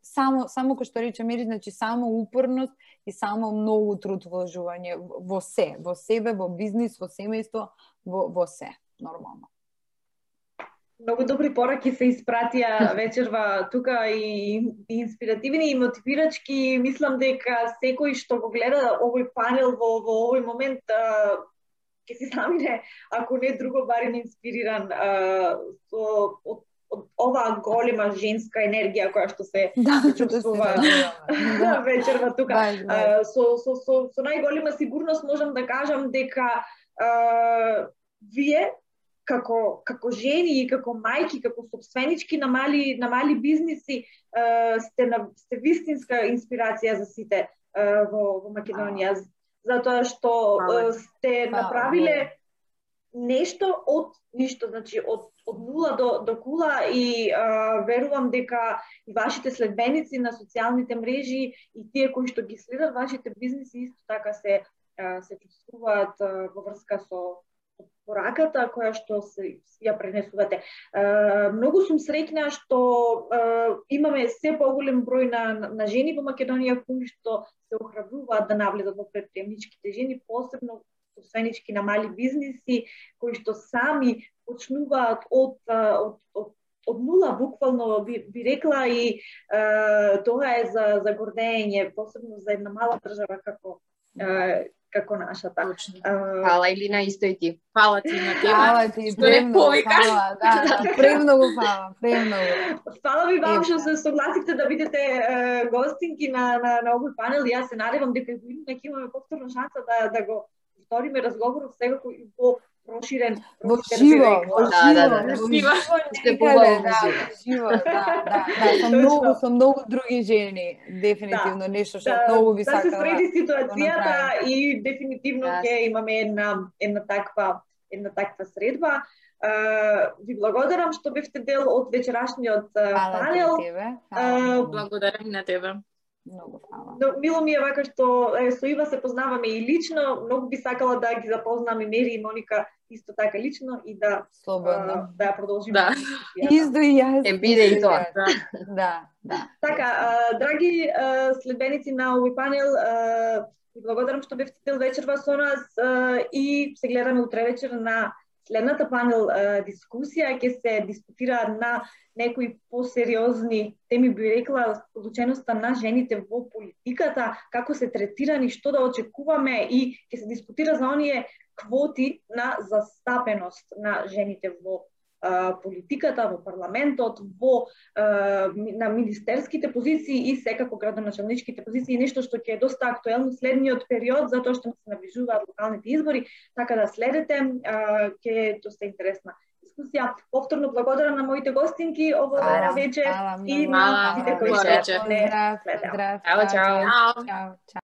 само само кој што рече Мери, значи само упорност и само многу труд вложување во се, во себе, во бизнис, во семејство, во во се. нормално. Многу добри пораки се испратија вечерва тука и, и инспиративни и мотивирачки. Мислам дека секој што го гледа овој панел во, во овој момент ќе се замине, ако не друго, барем инспириран а, со, од, од оваа голема женска енергија која што се Да, чувствува да. вечерва тука. Баш, баш. А, со, со, со, со најголема сигурност можам да кажам дека а, вие како како жени и како мајки, како собственички на мали на мали бизниси а, сте на сте вистинска инспирација за сите а, во во Македонија. Затоа што а, сте направиле нешто од ништо, значи од од нула до до кула и а, верувам дека и вашите следбеници на социјалните мрежи и тие кои што ги следат вашите бизниси исто така се а, се чувствуваат а, во врска со пораката која што се ја пренесувате. Многу сум среќна што имаме се поголем број на, на, жени во Македонија кои што се охрабруваат да навлезат во предприемничките жени, посебно собственички на мали бизниси, кои што сами почнуваат од, од, од од нула буквално би, би рекла и е, тоа е за за гордење, посебно за една мала држава како е, како нашата. Точно. Фала Илина, исто и ти. Фала ти на тебе. Фала ти, премногу фала, да, да, премногу фала, премногу. Фала ви вам што се согласите да бидете е, гостинки на, на, на овој панел јас се надевам дека го имаме ќе имаме повторно шанса да, да го повториме разговорот секако и во проширен Во проширен живо, период. во Да, живо, да, да, во живо. во да, живо. во живо, да, да, да, со многу, со многу други жени, дефинитивно нешто што многу би да се сакала. среди ситуацијата и дефинитивно ќе имаме една една таква една таква средба. Uh, ви благодарам што бевте дел од вечерашниот uh, панел. Благодарам на тебе. многу фала. Но, мило ми е вака што е, со Ива се познаваме и лично, многу би сакала да ги запознам и Мери и Моника исто така лично и да Слободно. а, да ја продолжиме. Да. Издо и јас. Е, биде и тоа. Да. Да, да. Така, а, драги а, следбеници на овој панел, а, ви благодарам што бевте дел вечерва со нас а, и се гледаме утре вечер на следната панел а, дискусија ќе се дискутира на некои посериозни теми би рекла вклученоста на жените во политиката, како се третирани, што да очекуваме и ќе се дискутира за оние квоти на застапеност на жените во а, политиката, во парламентот, во а, ми- на министерските позиции и секако градоначалничките позиции, нешто што ќе е доста актуелно следниот период, затоа што се наближуваат локалните избори, така да следете, а, ќе е доста интересна дискусија. Повторно благодарам на моите гостинки ово Фала, вечер и на сите кои што вечер. не следеа. Чао. Чао, чао.